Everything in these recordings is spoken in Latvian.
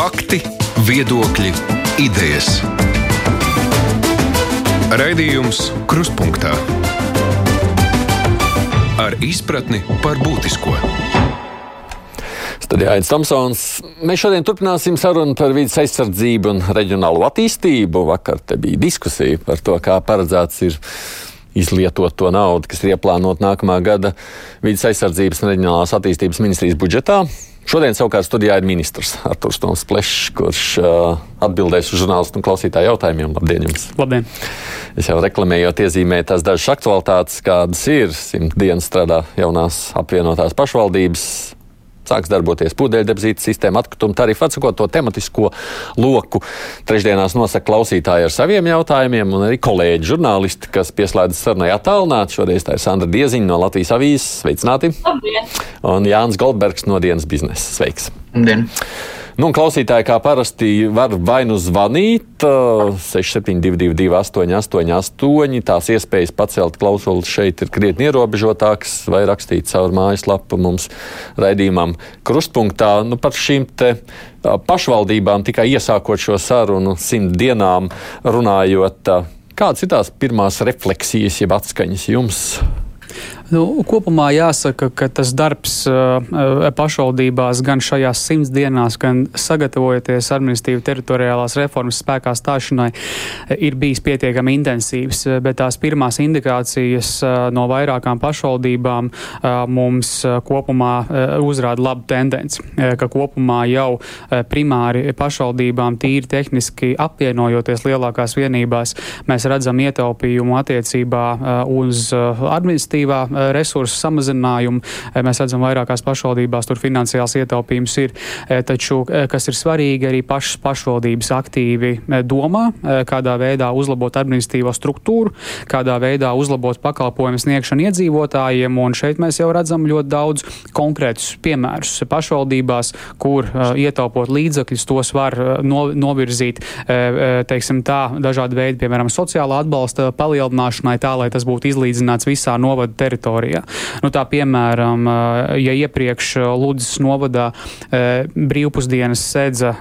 Fakti, viedokļi, idejas. Raidījums Kruspunkta ar izpratni par būtisko. Studijā Aits Tomsons. Mēs šodien turpināsim sarunu par vidas aizsardzību un reģionālo attīstību. Vakar te bija diskusija par to, kā paredzēts ir izlietot to naudu, kas ir ieplānota nākamā gada vidas aizsardzības un reģionālās attīstības ministrijas budžetā. Šodien savukārt studijā ir ministrs Artūrs Toms Plešs, kurš uh, atbildēs uz žurnālistu un klausītāju jautājumiem. Labdien! Jums. Labdien! Es jau reklamējot, iezīmēju tās dažas aktualitātes, kādas ir. Simt dienas strādā jaunās apvienotās pašvaldības sāks darboties pūdeļdebzītas sistēma, atkrituma tarifa, atsakot to tematisko loku. Trešdienās nosaka klausītāji ar saviem jautājumiem, un arī kolēģi žurnālisti, kas pieslēdzas sarunai attālināti. Šoreiz tā ir Sandra Dieziņa no Latvijas avīzes. Sveicināti! Labdien! Un Jānis Goldbergs no dienas biznesa. Sveiks! Labdien! Nu, klausītāji, kā parasti, var vai nu zvanīt 6722, 888. Tās iespējas pacelt klausuli šeit ir krietni ierobežotākas, vai rakstīt caur mājaslapu mums raidījumam krustpunktā. Nu, par šīm te pašvaldībām tikai iesākot šo sarunu simt dienām runājot. Kādas ir tās pirmās refleksijas, jeb atskaņas jums? Nu, kopumā jāsaka, ka tas darbs uh, pašvaldībās gan šajās simts dienās, gan sagatavojoties administratīvi teritoriālās reformas spēkā stāšanai, ir bijis pietiekami intensīvs. Bet tās pirmās indikācijas uh, no vairākām pašvaldībām uh, mums kopumā uzrāda labu tendenci, ka kopumā jau primāri pašvaldībām tīri tehniski apvienojoties lielākās vienībās, mēs redzam ietaupījumu attiecībā uz administratīvā resursu samazinājumu. Eh, mēs redzam, vairākās pašvaldībās tur finansiāls ietaupījums ir. Eh, taču, eh, kas ir svarīgi, arī pašas pašvaldības aktīvi domā, kādā veidā uzlabot administratīvo struktūru, kādā veidā uzlabot pakalpojumu sniegšanu iedzīvotājiem. Un šeit mēs jau redzam ļoti daudz konkrētus piemērus pašvaldībās, kur ietaupot līdzekļus, tos var no, novirzīt, teiksim tā, dažādi veidi, piemēram, sociālā atbalsta palielināšanai, tā, lai tas būtu izlīdzināts visā novada teritorijā teritorijā. Nu, tā piemēram, ja iepriekš Lūdzes novadā brīvpusdienas sēdza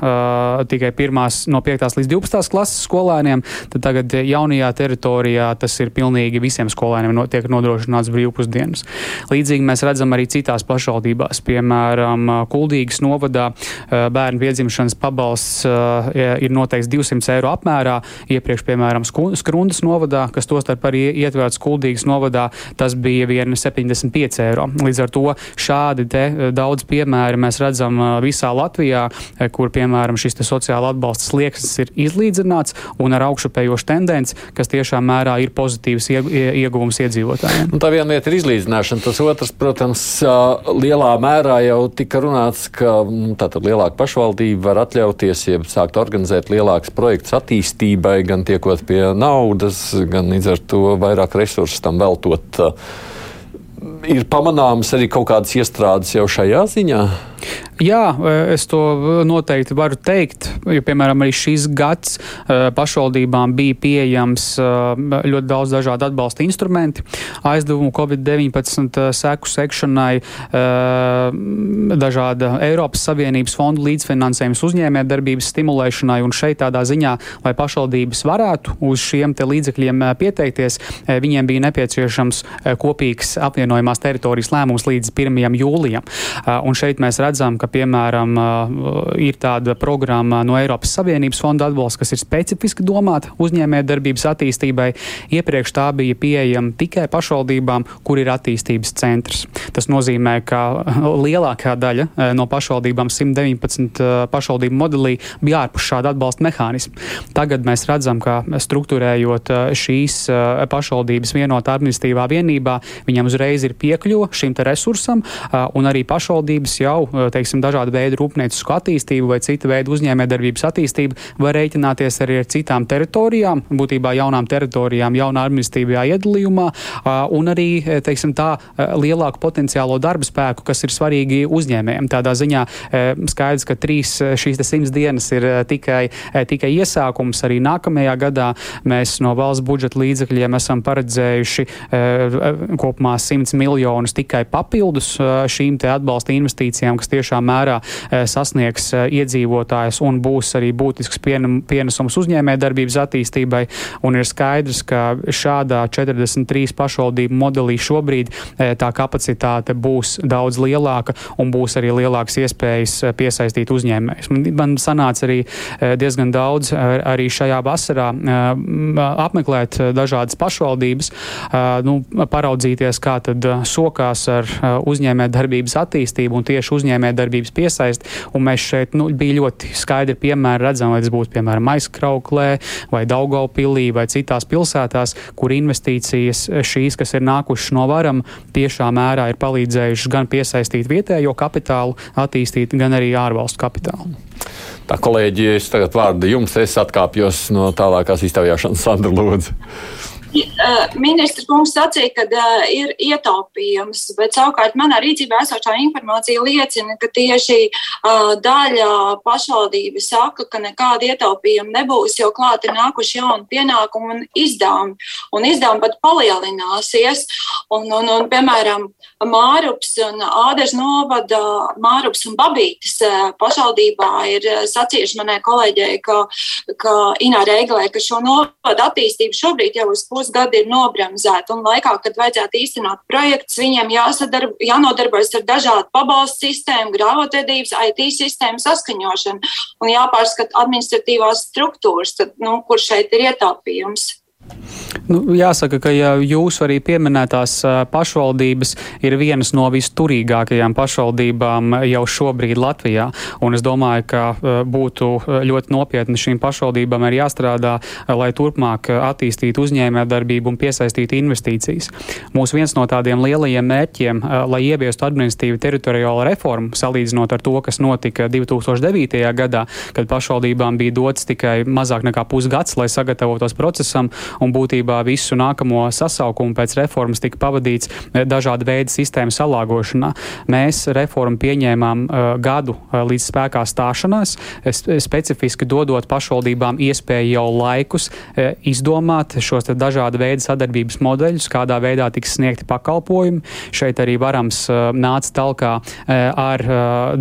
tikai pirmās no 5. līdz 12. klases skolēniem, tad tagad jaunajā teritorijā tas ir pilnīgi visiem skolēniem no, tiek nodrošināts brīvpusdienas. Līdzīgi mēs redzam arī citās pašvaldībās, piemēram, Kuldīgas novadā bērnu piedzimšanas pabalsts ir noteikts 200 eiro apmērā, iepriekš, piemēram, Skrundas novadā, kas tostarp arī ietverts Kuldīgas novadā, tas bija vien 75 eiro. Līdz ar to šādi eh, daudz piemēri mēs redzam eh, visā Latvijā, eh, kur piemēram šis sociāla atbalsta slieksnis ir izlīdzināts un ar augšupējošu tendenci, kas tiešām mērā ir pozitīvs ieguvums iedzīvotājiem. Un tā viena lieta ir izlīdzināšana, tas otrs, protams, lielā mērā jau tika runāts, ka nu, tātad lielāka pašvaldība var atļauties, ja sākt organizēt lielākus projektus attīstībai, gan tiekot pie naudas, gan līdz ar to vairāk resursu tam veltot. Uh, ir pamanāmas arī kaut kādas iestrādes jau šajā ziņā? Jā, e, es to noteikti varu teikt, jo, piemēram, arī šis gads e, pašvaldībām bija pieejams e, ļoti daudz dažādu atbalsta instrumenti, aizdevumu Covid-19 seku sekšanai, dažāda Eiropas Savienības fondu līdzfinansējums uzņēmē darbības stimulēšanai, un šeit tādā ziņā, lai pašvaldības varētu uz šiem līdzekļiem pieteikties, viņiem bija nepieciešams kopīgs apvienojumās teritorijas lēmums līdz 1. jūlijam. Un šeit mēs redzam, ka piemēram, ir tāda programma no Eiropas Savienības fonda atbalsts, kas ir specifiski domāta uzņēmējdarbības attīstībai. Iepriekš tā bija pieejama tikai pašvaldībām, kur ir attīstības centrs. Tas nozīmē, ka lielākā daļa no pašvaldībām, 119 pašvaldību modelī, bija ārpus šāda atbalsta mehānisma. Tagad mēs redzam, ka struktūrējot šīs pašvaldības vienotā administratīvā vienībā, viņam uzreiz ir piekļuva šim resursam, un arī pašvaldības jau, teiksim, teiksim, dažādu veidu rūpniecisku attīstību vai citu veidu uzņēmējdarbības attīstību, var rēķināties arī ar citām teritorijām, būtībā jaunām teritorijām, jaunā administratīvajā iedalījumā, un arī, teiksim, tā lielāku potenciālo darba spēku, kas ir svarīgi uzņēmējiem. Tādā ziņā skaidrs, ka trīs šīs simts dienas ir tikai, tikai iesākums. Arī nākamajā gadā mēs no valsts budžeta līdzekļiem esam paredzējuši kopumā 100 miljonus tikai papildus šīm atbalsta investīcijām, kas kas tiešām mērā sasniegs iedzīvotājus un būs arī būtisks pienesums uzņēmē darbības attīstībai. Un ir skaidrs, ka šādā 43 pašvaldību modelī šobrīd tā kapacitāte būs daudz lielāka un būs arī lielākas iespējas piesaistīt uzņēmējus. Man sanāca arī diezgan daudz arī šajā vasarā apmeklēt dažādas pašvaldības, nu, paraudzīties, kā tad sokās ar uzņēmē darbības attīstību un tieši uzņēmē darbības piesaist. Un mēs šeit nu, bija ļoti skaidri piemēri redzam, vai tas būtu piemēram aizkrauklē vai Daugaupilī vai citās pilsētās, kur investīcijas šīs, kas ir nākušas no varam, tiešā mērā ir palīdzējušas gan piesaistīt vietējo kapitālu, attīstīt, gan arī ārvalstu kapitālu. Tā kolēģi, es tagad vārdu jums, es atkāpjos no tālākās iztaujāšanas, Sandra Lūdzu. Ministra kungs sacīja, ka uh, ir ietaupījums, bet savukārt manā rīcībā esošā informācija liecina, ka tieši uh, daļa pašvaldība saka, ka nekāda ietaupījuma nebūs, jo klāt ir nākuši jauni pienākumi un izdevumi. Un izdevumi pat palielināsies. Un, un, un, piemēram, Mārups un Ādeža novada Mārups un Babītis pašvaldībā ir sacījuši manai kolēģei, ka, ka Inā Reiglē, ka šo novadu attīstību šobrīd jau uz pusi pusgadi ir nobremzēti. Un laikā, kad vajadzētu īstenot projektus, viņiem jāsadarb, jānodarbojas ar dažādu pabalstu sistēmu, grāmatvedības, IT sistēmu saskaņošanu un jāpārskata administratīvās struktūras, tad, nu, kur šeit ir ietaupījums. Nu, jāsaka, ka ja jūsu arī pieminētās pašvaldības ir vienas no visturīgākajām pašvaldībām jau šobrīd Latvijā. Un es domāju, ka būtu ļoti nopietni šīm pašvaldībām ir jāstrādā, lai turpmāk attīstītu uzņēmējdarbību un piesaistītu investīcijas. Mūsu viens no tādiem lielajiem mērķiem, lai ieviestu administratīvu teritoriālo reformu, salīdzinot ar to, kas notika 2009. gadā, kad pašvaldībām bija dots tikai mazāk nekā pusgads, lai sagatavotos procesam, un būtībā visu nākamo sasaukumu pēc reformas tika pavadīts eh, dažāda veida sistēmu salāgošanā. Mēs reformu pieņēmām uh, gadu uh, līdz spēkā stāšanās, specifiski dodot pašvaldībām iespēju jau laikus izdomāt šos dažāda veida sadarbības modeļus, kādā veidā tiks sniegti pakalpojumi. Šeit arī varams nāca talkā ar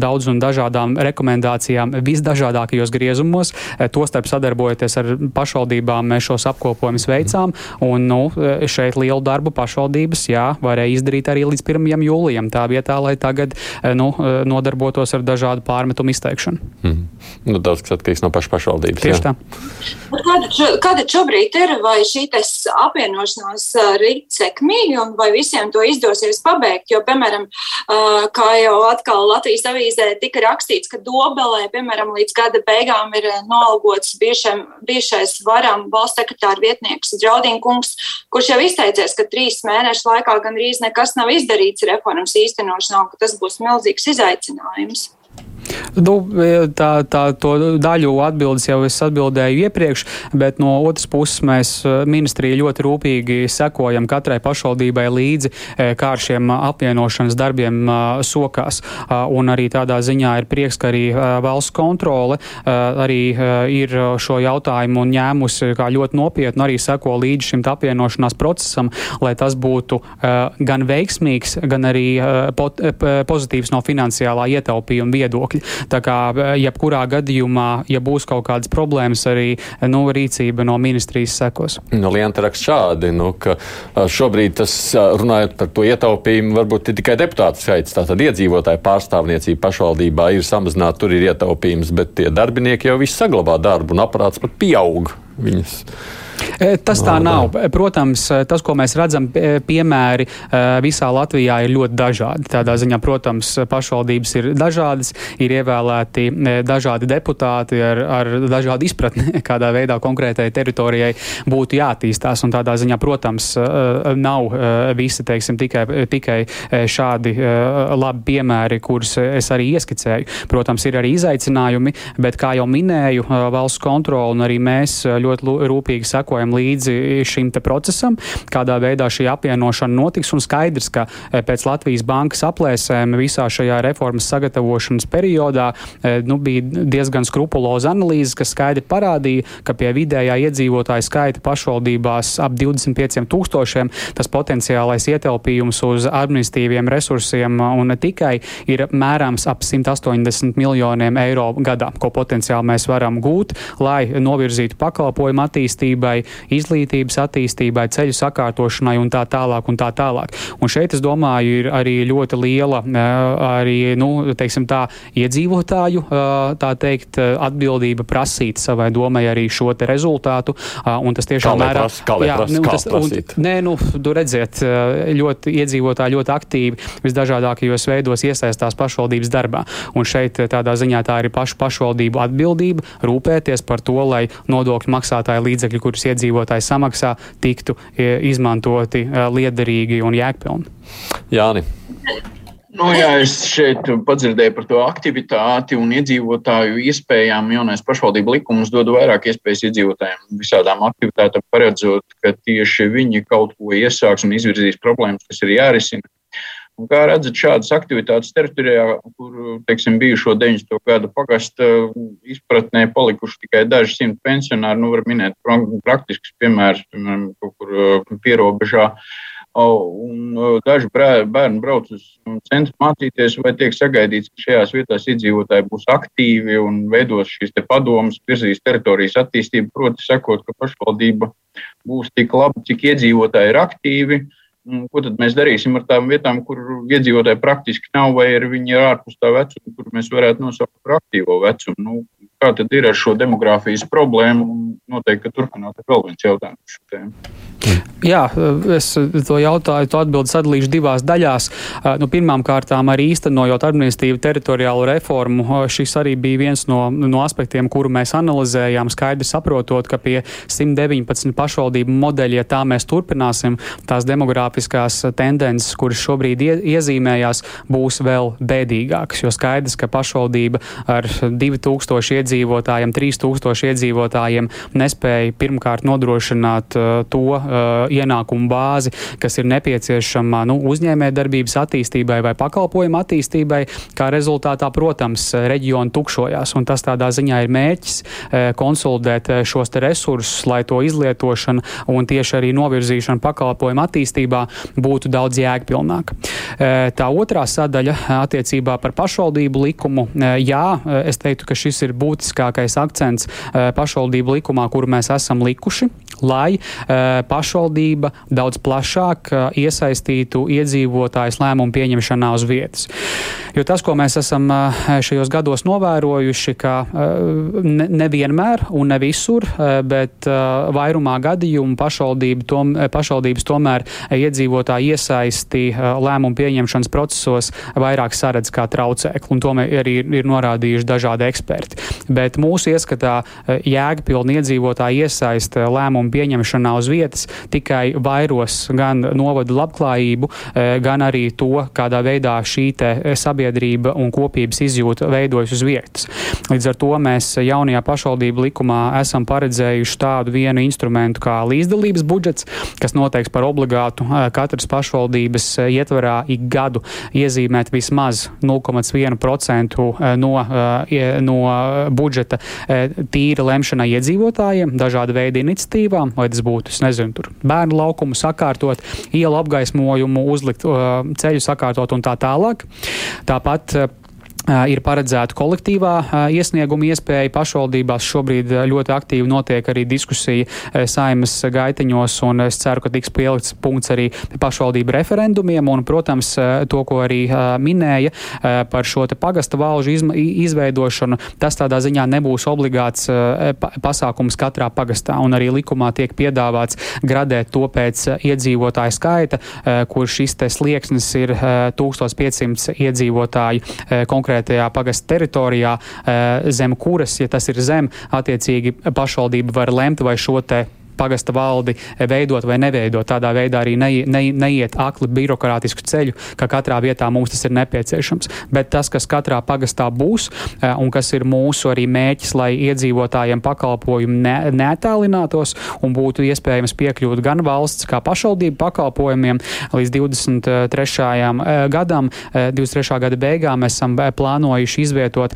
daudz un dažādām rekomendācijām visdažādākajos griezumos, tostarp sadarbojoties ar pašvaldībām mēs šos apkopojumus veicām. Un, nu, šeit lielu darbu pašvaldības jā, varēja izdarīt arī līdz 1. jūlijam, tā vietā, lai tagad eh, nu, eh, nodarbotos ar dažādu pārmetumu izteikšanu. Mm. Nu, daudz kas atkarīgs no pašas pašvaldības. Tieši jā. tā. Kāda, kāda šobrīd ir, vai šī apvienošanās eh, rīt sekmīgi un vai visiem to izdosies pabeigt? Jo, piemēram, kā jau atkal Latvijas avīzē tika rakstīts, ka Dobelē, piemēram, līdz gada beigām ir noalgots bijušais varam valsts sekretāra vietnieks Draudīnkungs, kurš jau izteicies, ka trīs mēnešu laikā gandrīz nekas nav izdarīts reformas īstenošanā, ka tas būs milzīgs izaicinājums. Nu, tā, tā to daļu atbildes jau es atbildēju iepriekš, bet no otras puses mēs eh, ministrija ļoti rūpīgi sekojam katrai pašvaldībai līdzi, eh, kā ar šiem apvienošanas darbiem eh, sokās. Un arī tādā ziņā ir prieks, ka arī valsts kontrole arī ir šo jautājumu ņēmusi kā ļoti nopietnu, arī seko līdzi šim apvienošanās procesam, lai tas būtu gan veiksmīgs, gan arī pozitīvs no finansiālā ietaupījuma viedokļa. Tā kā jebkurā gadījumā, ja būs kaut kādas problēmas, arī nu, rīcība no ministrijas sekos. Nu, Lienta raksta šādi, nu, ka šobrīd tas runājot par to ietaupījumu, varbūt ir tikai deputātu skaits. Tātad iedzīvotāju pārstāvniecība pašvaldībā ir samazināta, tur ir ietaupījums, bet tie darbinieki jau visi saglabā darbu un aparāts pat pieaug. Viņas E, tas tā nav. Protams, e, tas, ko mēs redzam, piemēri e, visā Latvijā ir ļoti dažādi. Tādā ziņā, protams, pašvaldības ir dažādas, ir ievēlēti dažādi deputāti ar, ar dažādu izpratni, kādā veidā konkrētai teritorijai būtu jāattīstās. Un tādā ziņā, protams, nav visi teiksim, tikai, tikai šādi labi piemēri, kurus es arī ieskicēju. Protams, ir arī izaicinājumi, bet, kā jau minēju, valsts kontrola un arī mēs ļoti rūpīgi sakojam sekojam līdzi šim procesam, kādā veidā šī apvienošana notiks. Un skaidrs, ka pēc Latvijas bankas aplēsēm visā šajā reformas sagatavošanas periodā nu, bija diezgan skrupuloza analīze, kas skaidri parādīja, ka pie vidējā iedzīvotāja skaita pašvaldībās ap 25 tūkstošiem tas potenciālais ietelpījums uz administratīviem resursiem un ne tikai ir mērāms ap 180 miljoniem eiro gadā, ko potenciāli mēs varam gūt, lai novirzītu pakalpojumu attīstībai, izglītības attīstībai, ceļu sakārtošanai un tā tālāk. Un tā tālāk. Un šeit, es domāju, ir arī ļoti liela arī, nu, teiksim tā, iedzīvotāju tā teikt, atbildība prasīt savai domai arī šo rezultātu. Un tas tiešām mērā, nu, un, nē, nu, tu redziet, ļoti iedzīvotāji ļoti aktīvi visdažādākajos veidos iesaistās pašvaldības darbā. Un šeit tādā ziņā tā ir pašu pašvaldību atbildība rūpēties par to, lai nodokļu maksātāju līdzekļi, kurus iedzīvotāji samaksā, tiktu izmantoti liederīgi un jēgpilni. Jāni. Nu, jā, es šeit padzirdēju par to aktivitāti un iedzīvotāju iespējām. Jaunais pašvaldību likums dod vairāk iespējas iedzīvotājiem visādām aktivitātēm, paredzot, ka tieši viņi kaut ko iesāks un izvirzīs problēmas, kas ir jārisina. Un kā redzat, šādas aktivitātes teritorijā, kur teiksim, bijušo 90. gadu pagasta izpratnē palikuši tikai daži simti pensionāri, nu, var minēt praktisks piemērs, piemēram, kaut kur pierobežā. Uh, un daži bērni brauc uz centru mācīties, vai tiek sagaidīts, ka šajās vietās iedzīvotāji būs aktīvi un veidos šīs te padomas, virzīs teritorijas attīstību, proti sakot, ka pašvaldība būs tik laba, cik iedzīvotāji ir aktīvi. Ko tad mēs darīsim ar tām vietām, kur iedzīvotāji praktiski nav, vai arī viņi ir ārpus tā vecuma, kur mēs varētu nosaukt par aktīvo vecumu? Nu, kā tad ir ar šo demogrāfijas problēmu? Noteikti, ka turpināt vēl viens jautājums. Jā, es to jautāju, to atbildi sadalīšu divās daļās. Nu, Pirmkārt, arī īstenojot administratīvu teritoriālu reformu, šis arī bija viens no, no aspektiem, kuru mēs analizējām, skaidri saprotot, ka pie 119 pašvaldību modeļa, ja tā mēs turpināsim, tās demogrāfiskās tendences, kuras šobrīd ie, iezīmējās, būs vēl bēdīgākas. Jo skaidrs, ka pašvaldība ar 2000 iedzīvotājiem, 3000 iedzīvotājiem nespēja pirmkārt nodrošināt uh, to uh, ienākumu bāzi, kas ir nepieciešama nu, uzņēmējdarbības attīstībai vai pakalpojumu attīstībai, kā rezultātā, protams, reģioni tukšojās. Un tas tādā ziņā ir mērķis eh, konsolidēt eh, šos resursus, lai to izlietošana un tieši arī novirzīšana pakalpojumu attīstībā būtu daudz jēgpilnāka. Eh, tā otrā sadaļa attiecībā par pašvaldību likumu. Jā, es teiktu, ka šis ir būtiskākais akcents pašvaldību likumā, kuru mēs esam likuši, lai pašvaldība daudz plašāk iesaistītu iedzīvotājus lēmumu pieņemšanā uz vietas. Jo tas, ko mēs esam šajos gados novērojuši, ka nevienmēr ne un ne visur, bet vairumā gadījumu pašvaldība tom, pašvaldības tomēr iedzīvotāji iesaisti lēmumu pieņemšanas procesos vairāk saredz kā traucēkli, un to arī ir norādījuši dažādi eksperti. Bet mūsu ieskatā jēgpilni iedzīvotāji iesaista lēmumu pieņemšanā uz vietas tikai vairos gan novadu labklājību, e, gan arī to, kādā veidā šī e, sabiedrība un kopības izjūta veidojas uz vietas. Līdz ar to mēs jaunajā pašvaldību likumā esam paredzējuši tādu vienu instrumentu kā līdzdalības budžets, kas noteiks par obligātu e, katras pašvaldības ietvarā ik gadu iezīmēt vismaz 0,1% no, no budžeta tīra lemšanai iedzīvotājiem, dažāda veida iniciatīvām, vai tas būtu, es nezinu, tur bērnu laukumu sakārtot, ielu apgaismojumu uzlikt, ceļu sakārtot un tā tālāk. Tāpat ir paredzēta kolektīvā iesnieguma iespēja pašvaldībās. Šobrīd ļoti aktīvi notiek arī diskusija saimas gaiteņos, un es ceru, ka tiks pielikts punkts arī pašvaldību referendumiem. Un, protams, to, ko arī minēja par šo pagasta valžu izveidošanu, tas tādā ziņā nebūs obligāts pasākums katrā pagastā. Un arī likumā tiek piedāvāts gradēt to pēc iedzīvotāju skaita, kur šis slieksnis ir 1500 iedzīvotāju konkrēti konkrētajā pagasta teritorijā, eh, zem kuras, ja tas ir zem, attiecīgi pašvaldība var lemt vai šo te pagasta valdi veidot vai neveidot. Tādā veidā arī ne, ne, neiet akli birokrātisku ceļu, ka katrā vietā mums tas ir nepieciešams. Bet tas, kas katrā pagastā būs un kas ir mūsu arī mērķis, lai iedzīvotājiem pakalpojumi ne, netālinātos un būtu iespējams piekļūt gan valsts kā pašvaldību pakalpojumiem līdz 23. gadam, 23. gada beigām mēs esam plānojuši izvietot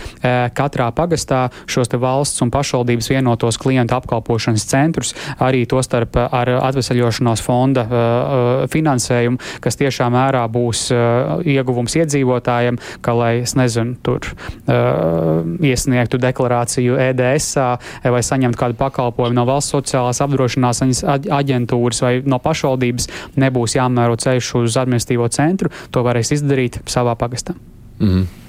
katrā pagastā šos valsts un pašvaldības vienotos klientu apkalpošanas centrus, arī to starp ar atvesaļošanās fonda finansējumu, kas tiešā mērā būs ieguvums iedzīvotājiem, ka, lai, es nezinu, tur iesniegtu deklarāciju EDS vai saņemtu kādu pakalpojumu no valsts sociālās apdrošināšanas aģentūras vai no pašvaldības, nebūs jāmēro ceļš uz administratīvo centru, to varēs izdarīt savā pagastā. Mm -hmm.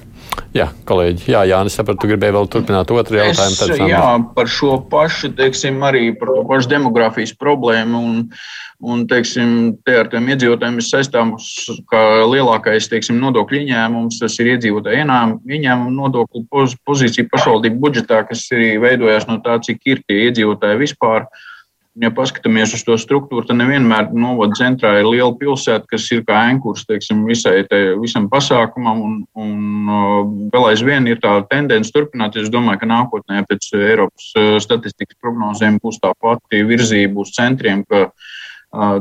Jā, kolēģi, jā, Jānis, sapratu, tu gribēji vēl turpināt otru jautājumu. Es, jā, par šo pašu, teiksim, arī par to pašu demografijas problēmu. Un, un teiksim, te ar tiem iedzīvotājiem ir saistāms, ka lielākais, teiksim, nodokļu ieņēmums, tas ir iedzīvotāju ieņēmumu nodokļu pozīcija pašvaldību budžetā, kas arī veidojās no tā, cik ir tie iedzīvotāji vispār. Uh, ja paskatāmies uz to struktūru, tad nevienmēr novada centrā ir liela pilsēta, kas ir kā ankurs teiksim, visai, te, visam pasākumam. Un, un vēl aizvien ir tā tendence turpināties. Es domāju, ka nākotnē pēc Eiropas statistikas prognozēm būs tā pati virzība uz centriem, ka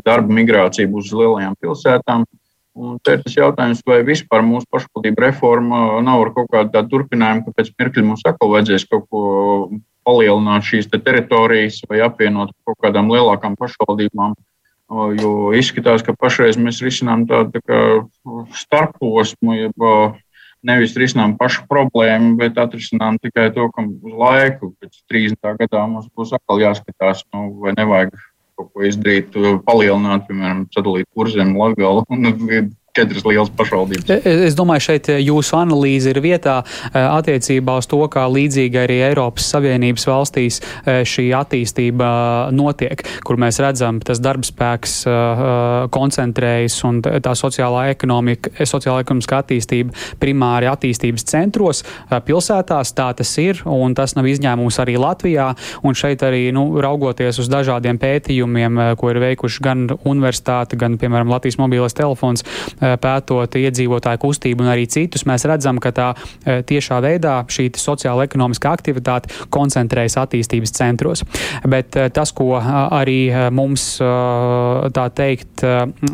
darba migrācija būs uz lielajām pilsētām. Un te ir tas jautājums, vai vispār mūsu pašvaldība reforma nav ar kaut kādu tādu turpinājumu, ka pēc mirkļa mums atkal vajadzēs kaut ko palielināt šīs te teritorijas vai apvienot kaut kādām lielākām pašvaldībām. Jo izskatās, ka pašreiz mēs risinām tādu tā starposmu, jeb nevis risinām pašu problēmu, bet atrisinām tikai to, ka uz laiku, pēc 30 gadā mums būs atkal jāskatās, nu, vai nevajag kaut ko izdarīt, palielināt, piemēram, sadalīt kurzem, latgalu un četras lielas pašvaldības. E, e, es domāju, šeit e, jūsu analīze ir vietā attiecībā uz to, kā līdzīgi arī Eiropas Savienības valstīs šī attīstība notiek, kur mēs redzam, tas darbspēks koncentrējas un tā sociālā ekonomika, sociālā ekonomiskā attīstība primāri attīstības centros, pilsētās tā tas ir, un tas nav izņēmums arī Latvijā, un šeit arī, nu, raugoties uz dažādiem pētījumiem, ko ir veikuši gan universitāte, gan, piemēram, Latvijas mobilais telefons, pētot iedzīvotāju kustību un arī citus, mēs redzam, ka tā eh, tiešā veidā šī sociāla ekonomiskā aktivitāte koncentrējas attīstības centros. Bet eh, tas, ko arī mums tā teikt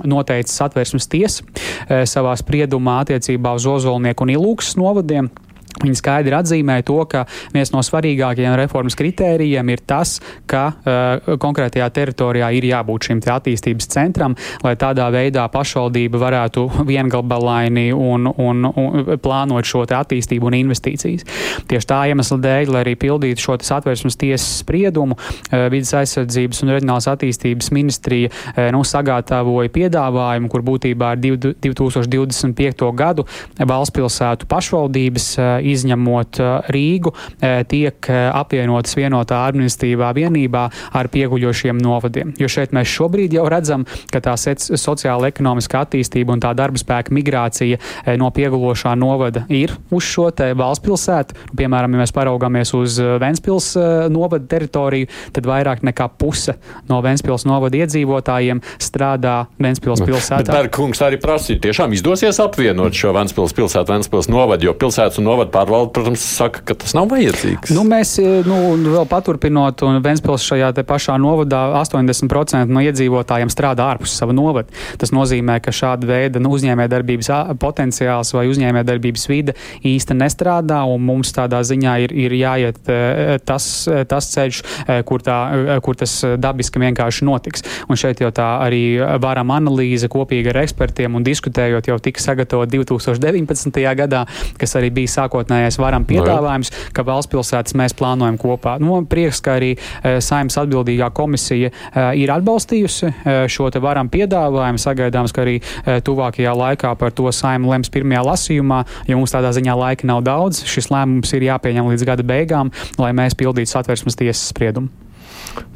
noteica satversmes tiesa savā spriedumā attiecībā uz Ozolnieku un Ilūksas novadiem, Viņa skaidri atzīmēja to, ka viens no svarīgākajiem reformas kritērijiem ir tas, ka uh, konkrētajā teritorijā ir jābūt šim attīstības centram, lai tādā veidā pašvaldība varētu viengabalaini un, un, un plānot šo attīstību un investīcijas. Tieši tā iemesla dēļ, lai arī pildītu šo satversmes tiesas spriedumu, uh, vidas aizsardzības un reģionālās attīstības ministrija uh, nu, sagatavoja piedāvājumu, kur būtībā ir 2025. gadu valsts pilsētu pašvaldības uh, izņemot uh, Rīgu, uh, tiek uh, apvienotas vienotā administratīvā vienībā ar pieguļošiem novadiem. Jo šeit mēs šobrīd jau redzam, ka tā sociāla ekonomiskā attīstība un tā darba spēka migrācija no pieguļošā novada ir uz šo te valsts pilsētu. Piemēram, ja mēs paraugāmies uz Ventspils novada teritoriju, tad vairāk nekā puse no Ventspils novada iedzīvotājiem strādā Ventspils pilsētā. Berkungs arī prasīja, tiešām izdosies apvienot šo Ventspils pilsētu, Ventspils novadu, jo pilsētas un novada pārvalde, protams, saka, ka tas nav vajadzīgs. Nu, mēs, e, nu, vēl paturpinot, un Ventspils šajā pašā novadā 80% no iedzīvotājiem strādā ārpus sava novada. Tas nozīmē, ka šāda veida nu, uzņēmējdarbības potenciāls vai uzņēmējdarbības vide īsti nestrādā, un mums tādā ziņā ir, ir jāiet e, tas, tas ceļš, kur, tā, kur tas dabiski vienkārši notiks. Un šeit jau tā arī varam analīze kopīgi ar ekspertiem un diskutējot jau tika sagatavot 2019. gadā, kas arī bija sākot sākotnējais varam nu piedāvājums, ka valsts pilsētas mēs plānojam kopā. Nu, prieks, ka arī e, saimnes atbildīgā komisija e, ir atbalstījusi e, šo te varam piedāvājumu. Sagaidāms, ka arī tuvākajā laikā par to saima lems pirmajā lasījumā, jo mums tādā ziņā laika nav daudz. Šis lēmums ir jāpieņem līdz gada beigām, lai mēs pildītu satversmes tiesas spriedumu.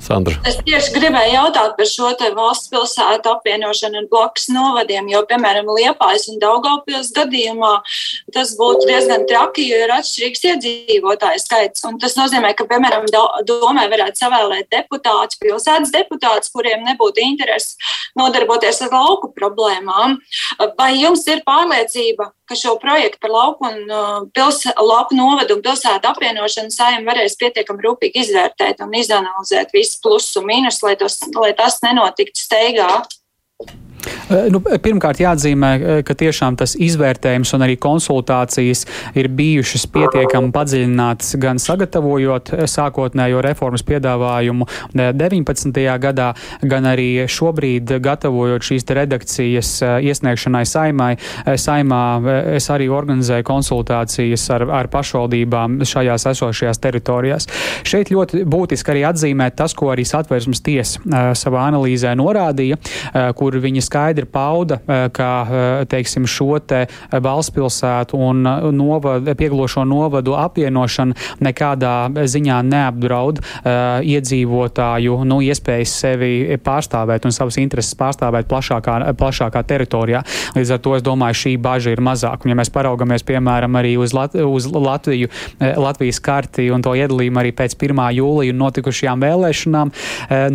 Sandra. Es tieši gribēju jautāt par šo valsts pilsētu apvienošanu ar blakus novadiem, jo, piemēram, Liepājas un Daugaupils gadījumā tas būtu diezgan traki, jo ir atšķirīgs iedzīvotāju skaits. Un tas nozīmē, ka, piemēram, domē varētu savēlēt deputātus, pilsētas deputātus, kuriem nebūtu interesi nodarboties ar lauku problēmām. Vai jums ir pārliecība, ka šo projektu par lauku, un, uh, pils, lauku novadu un pilsētu apvienošanu saimē varēs pietiekami rūpīgi izvērtēt un izanalizēt visus plusus un mīnus, lai, tos, lai tas nenotiktu steigā. Nu, pirmkārt, jāatzīmē, ka tiešām tas izvērtējums un arī konsultācijas ir bijušas pietiekami padziļinātas gan sagatavojot sākotnējo reformas piedāvājumu 19. gadā, gan arī šobrīd gatavojot šīs redakcijas iesniegšanai saimai. Saimā es arī organizēju konsultācijas ar, ar pašvaldībām šajās esošajās teritorijās. Šeit ļoti būtiski arī atzīmēt tas, ko arī satversmes tiesa savā analīzē norādīja, kur viņi skaidri pauda, eh, ka eh, teiksim, šo te valsts pilsētu un eh, novad, pieglošo novadu apvienošana nekādā ziņā neapdraud iedzīvotāju nu, iespējas sevi pārstāvēt un savas intereses pārstāvēt plašākā, plašākā teritorijā. Līdz ar to es domāju, šī bažas ir mazāka. Ja mēs paraugamies piemēram arī uz, Lat uz Latviju, Latvijas karti un to iedalījumu arī pēc 1. jūlija notikušajām vēlēšanām,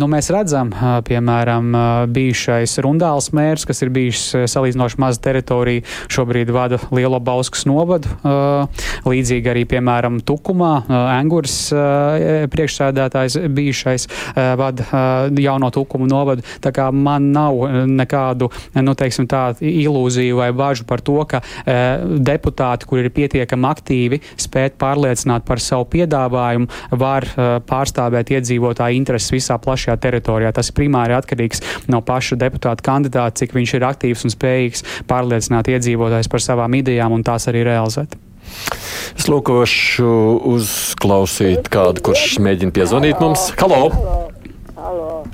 nu, mēs redzam, piemēram, bijušais Rundāls mērs, kas ir bijis eh, salīdzinoši maza teritorija, šobrīd vada Lielo Bauskas novadu. Eh, līdzīgi arī, piemēram, Tukumā Engurs eh, priekšsēdētājs bijušais vada jauno Tukumu novadu. Tā kā man nav nekādu, nu, teiksim tā, ilūziju vai bažu par to, ka deputāti, kuri ir pietiekami aktīvi, spēt pārliecināt par savu piedāvājumu, var pārstāvēt iedzīvotāju intereses visā plašajā teritorijā. Tas primāri atkarīgs no paša deputāta kandidāta, cik viņš ir aktīvs un spējīgs pārliecināt iedzīvotājus par savām idejām un tās arī realizēt. Es lūkošu uzklausīt kādu, kurš mēģina piezvanīt mums. Halo!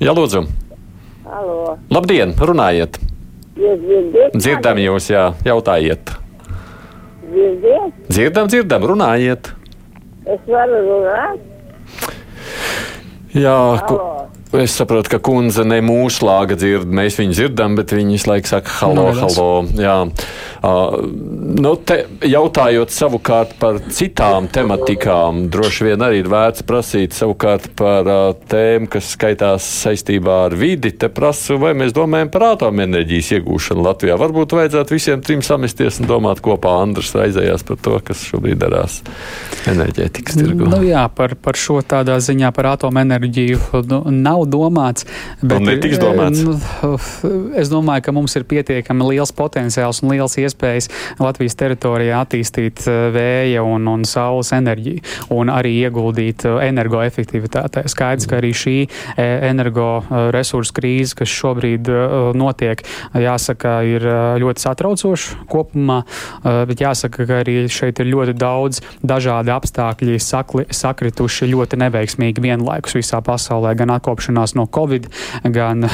Jā, lūdzu! Halo. Labdien, runājiet! Dzirdam jūs, jā, jautājiet! Dzirdiet? Dzirdam, dzirdam, runājiet! Es varu runāt? Jā, ku, Es saprotu, ka kundze ne mūsu lāga dzird, mēs viņu dzirdam, bet viņi visu laiku saka, halo, halo. Jā. Uh, nu, te, jautājot savukārt par citām tematikām, droši vien arī ir vērts prasīt savukārt par uh, tēmu, kas skaitās saistībā ar vidi. Te prasu, vai mēs domājam par atomenerģijas iegūšanu Latvijā. Varbūt vajadzētu visiem trim samesties un domāt kopā. Andrs raizējās par to, kas šobrīd darās enerģētikas tirgu. Nu, jā, par, par šo tādā ziņā par atomenerģiju nu, nav domāts. Bet, un netiks domāts. Nu, es domāju, ka mums ir pietiekami liels potenciāls un liels iespējas Latvijas teritorijā attīstīt eh, vēja un, un saules enerģiju un arī ieguldīt eh, energoefektivitātē. Skaidrs, ka arī šī eh, energoresursu krīze, kas šobrīd notiek, jāsaka, ir ļoti satraucoša kopumā, bet jāsaka, ka arī šeit ir ļoti daudz dažādi apstākļi sakli, sakrituši ļoti neveiksmīgi vienlaikus visā pasaulē, gan atkopšanās no Covid, gan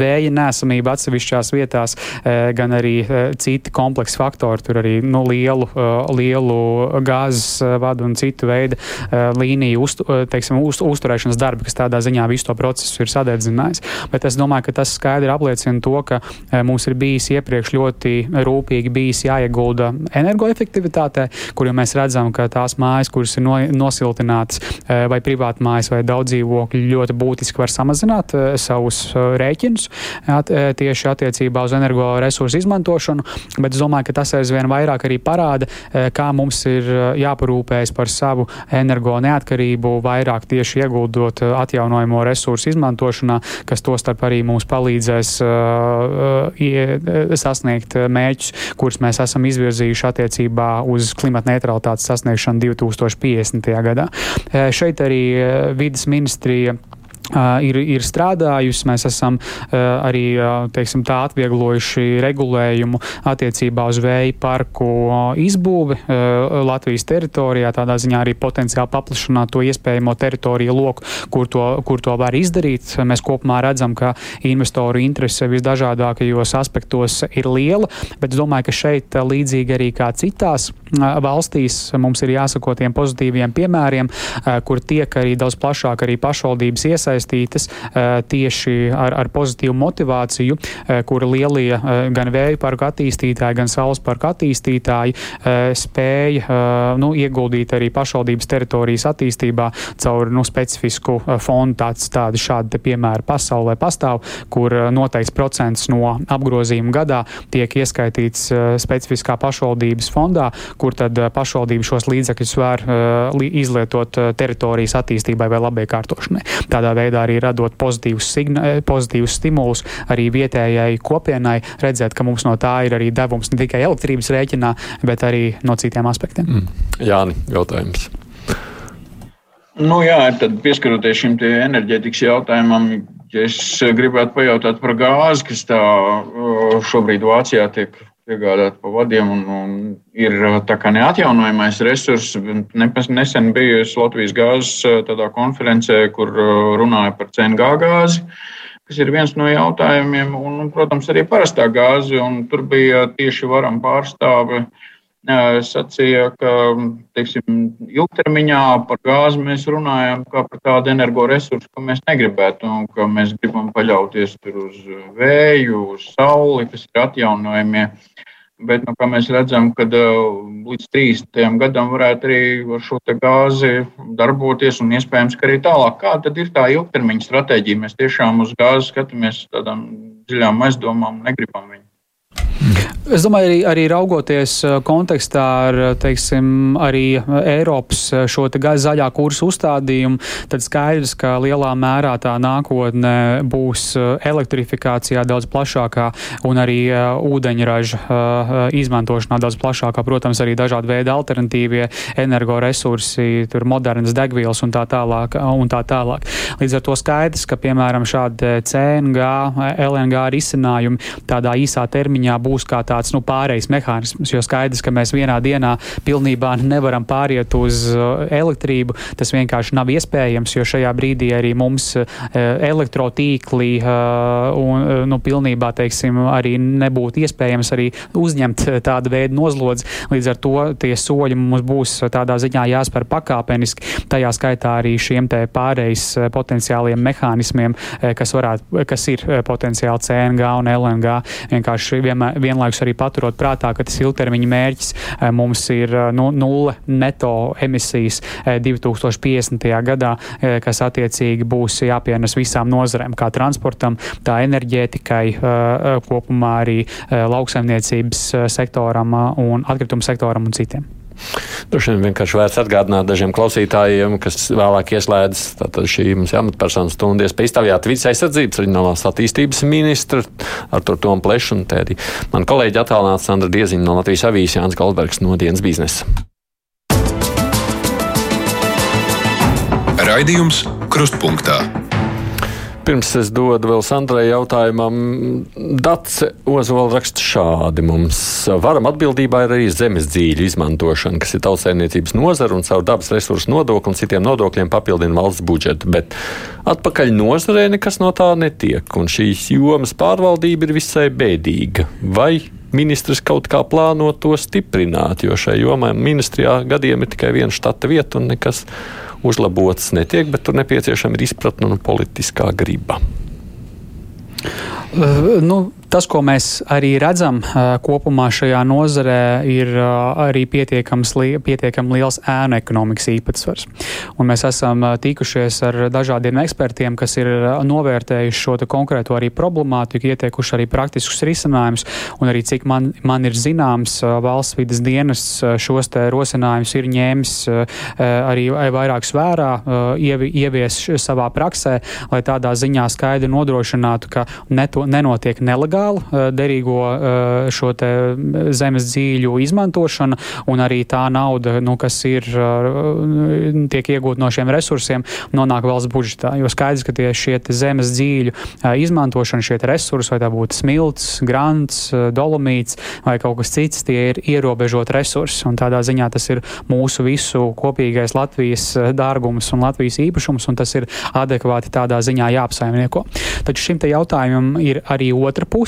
vēja nesamība atsevišķās vietās, gan arī citi kompleksi faktori, tur arī nu, lielu, uh, lielu gāzes uh, vadu un citu veidu līniju uztu, teiksim, uz, uzturēšanas darbi, kas tādā ziņā visu to procesu ir sadedzinājis. Bet es domāju, ka tas skaidri apliecina to, ka mums ir bijis iepriekš ļoti rūpīgi bijis jāiegulda energoefektivitātē, kur jau mēs redzam, ka tās mājas, kuras ir no, nosiltinātas vai privāti mājas vai daudz dzīvokļu, ļoti būtiski var samazināt savus rēķinus at, tieši attiecībā uz energoresursu izmantošanu bet es domāju, ka tas aizvien vairāk arī parāda, eh, kā mums ir eh, jāparūpējas par savu energo neatkarību, vairāk tieši ieguldot eh, atjaunojamo resursu izmantošanā, kas to starp arī mums palīdzēs sasniegt mērķus, kurus mēs esam izvirzījuši attiecībā uz klimata neutralitātes sasniegšanu 2050. gadā. Šeit arī vidas ministrija ir, ir strādājusi. Mēs esam arī teiksim, tā, atvieglojuši regulējumu attiecībā uz vēja parku izbūvi Latvijas teritorijā, tādā ziņā arī potenciāli paplašināt to iespējamo teritoriju loku, kur to, kur to var izdarīt. Mēs kopumā redzam, ka investoru interese visdažādākajos aspektos ir liela, bet es domāju, ka šeit līdzīgi arī kā citās valstīs mums ir jāsako tiem pozitīviem piemēriem, kur tiek arī daudz plašāk arī pašvaldības iesaistītas iesaistītas eh, tieši ar, ar pozitīvu motivāciju, eh, kura lielie eh, gan vēju parku attīstītāji, gan saules parku attīstītāji spēja nu, ieguldīt arī pašvaldības teritorijas attīstībā caur nu, specifisku fondu. Tāds, tādi šādi piemēri pasaulē pastāv, kur noteikts procents no apgrozījuma gadā tiek ieskaitīts specifiskā pašvaldības fondā, kur tad pašvaldība šos līdzekļus var izlietot teritorijas attīstībai vai labai kārtošanai. Tādā veidā arī radot pozitīvus, signa, eh, pozitīvus stimulus arī vietējai kopienai, redzēt, ka mums no tā ir arī devums ne tikai elektrības rēķinā, bet arī no citiem aspektiem. Mm. Jāni, jautājums. Nu, jā, tad pieskaroties šim enerģētikas jautājumam, ja es gribētu pajautāt par gāzi, kas tā šobrīd Vācijā tiek piegādāt pa vadiem un, un ir tā kā neatjaunojamais resurss. Nesen biju Latvijas gāzes konferencē, kur runāja par CNG gāzi, kas ir viens no jautājumiem, un, protams, arī parastā gāze. Tur bija tieši varam pārstāve sacīja, ka teiksim, ilgtermiņā par gāzi mēs runājam kā par tādu energoresursu, ko mēs negribētu, un ka mēs gribam paļauties uz vēju, uz sauli, kas ir atjaunojamie. Bet, nu, kā mēs redzam, ka līdz 30. gadam varētu arī ar šo gāzi darboties, un iespējams, ka arī tālāk. Kāda ir tā ilgtermiņa stratēģija? Mēs tiešām uz gāzi skatāmies tādām dziļām aizdomām un negribam viņu. Es domāju, arī, arī raugoties uh, kontekstā ar uh, teiksim, arī Eiropas uh, šo zaļā kursa uzstādījumu, tad skaidrs, ka lielā mērā tā nākotne būs elektrifikācijā daudz plašākā un arī ūdeņraža izmantošanā daudz plašākā. Protams, arī dažādi veidi alternatīvie energoresursi, modernas degvielas un tā tālāk. Un tā tālāk. Līdz ar to skaidrs, ka piemēram šādi CNG, LNG risinājumi tādā īsā termiņā būs kā tāds nu, pārejas mehānisms. Jo skaidrs, ka mēs vienā dienā pilnībā nevaram pāriet uz uh, elektrību. Tas vienkārši nav iespējams, jo šajā brīdī arī mums uh, elektrotīkli uh, un nu, pilnībā teiksim, arī nebūtu iespējams arī uzņemt tādu veidu nozlodzi. Līdz ar to tie soļi mums būs tādā ziņā jāspēr pakāpeniski, tajā skaitā arī šiem pārejas potenciāliem mehānismiem, kas, varētu, kas ir potenciāli CNG un LNG. Vienkārši vienmēr, vienlaikus arī paturot prātā, ka tas ilgtermiņa mērķis eh, mums ir eh, nu, nulle neto emisijas 2050. Eh, gadā, kas attiecīgi būs jāpienes visām nozarēm, kā transportam, tā enerģētikai, kopumā arī lauksaimniecības sektoram un atkritumu sektoram un citiem. Droši vien vienkārši vērts atgādināt dažiem klausītājiem, kas vēlāk ieslēdz šī mums amatpersonu stundu iespēju iztaujāt vidas aizsardzības reģionālās attīstības ministru ar to Tomu Plešu un tēdi. Man kolēģi attālināts Sandra Dieziņa no Latvijas avīzes Jānis Goldbergs no dienas biznesa. Raidījums Krustpunktā. Pirms es dodu vēl Sandrai jautājumam, Dace Ozola raksta šādi mums. Varam atbildībā ir arī zemes dzīļu izmantošana, kas ir tautsēmniecības nozara un caur dabas resursu nodokli un citiem nodokļiem papildina valsts budžetu, bet atpakaļ nozarē nekas no tā netiek, un šīs jomas pārvaldība ir visai bēdīga. Vai ministrs kaut kā plāno to stiprināt, jo šai jomai ministrijā gadiem ir tikai viena štata vieta un nekas uzlabots netiek, bet tur nepieciešama ir izpratne un politiskā griba. Uh, nu, Tas, ko mēs arī redzam kopumā šajā nozarē, ir arī pietiekams, pietiekam liels ēnu ekonomikas īpatsvars. Un mēs esam tikušies ar dažādiem ekspertiem, kas ir novērtējuši šo konkrēto arī problemātiku, ieteikuši arī praktiskus risinājumus, un arī cik man, man ir zināms, valsts vidas dienas šos te rosinājumus ir ņēmis arī vairāk svērā, ievies savā praksē, lai tādā ziņā skaidri nodrošinātu, ka neto, nenotiek nelegāli legāla derīgo šo zemes dzīļu izmantošana un arī tā nauda, nu, kas ir, tiek iegūta no šiem resursiem, nonāk valsts budžetā. Jo skaidrs, ka tie šie zemes dzīļu izmantošana, šie resursi, vai tā būtu smilts, grants, dolomīts vai kaut kas cits, tie ir ierobežot resursi. Un tādā ziņā tas ir mūsu visu kopīgais Latvijas dārgums un Latvijas īpašums, un tas ir adekvāti tādā ziņā jāapsaimnieko. Taču šim te jautājumam ir arī otra puse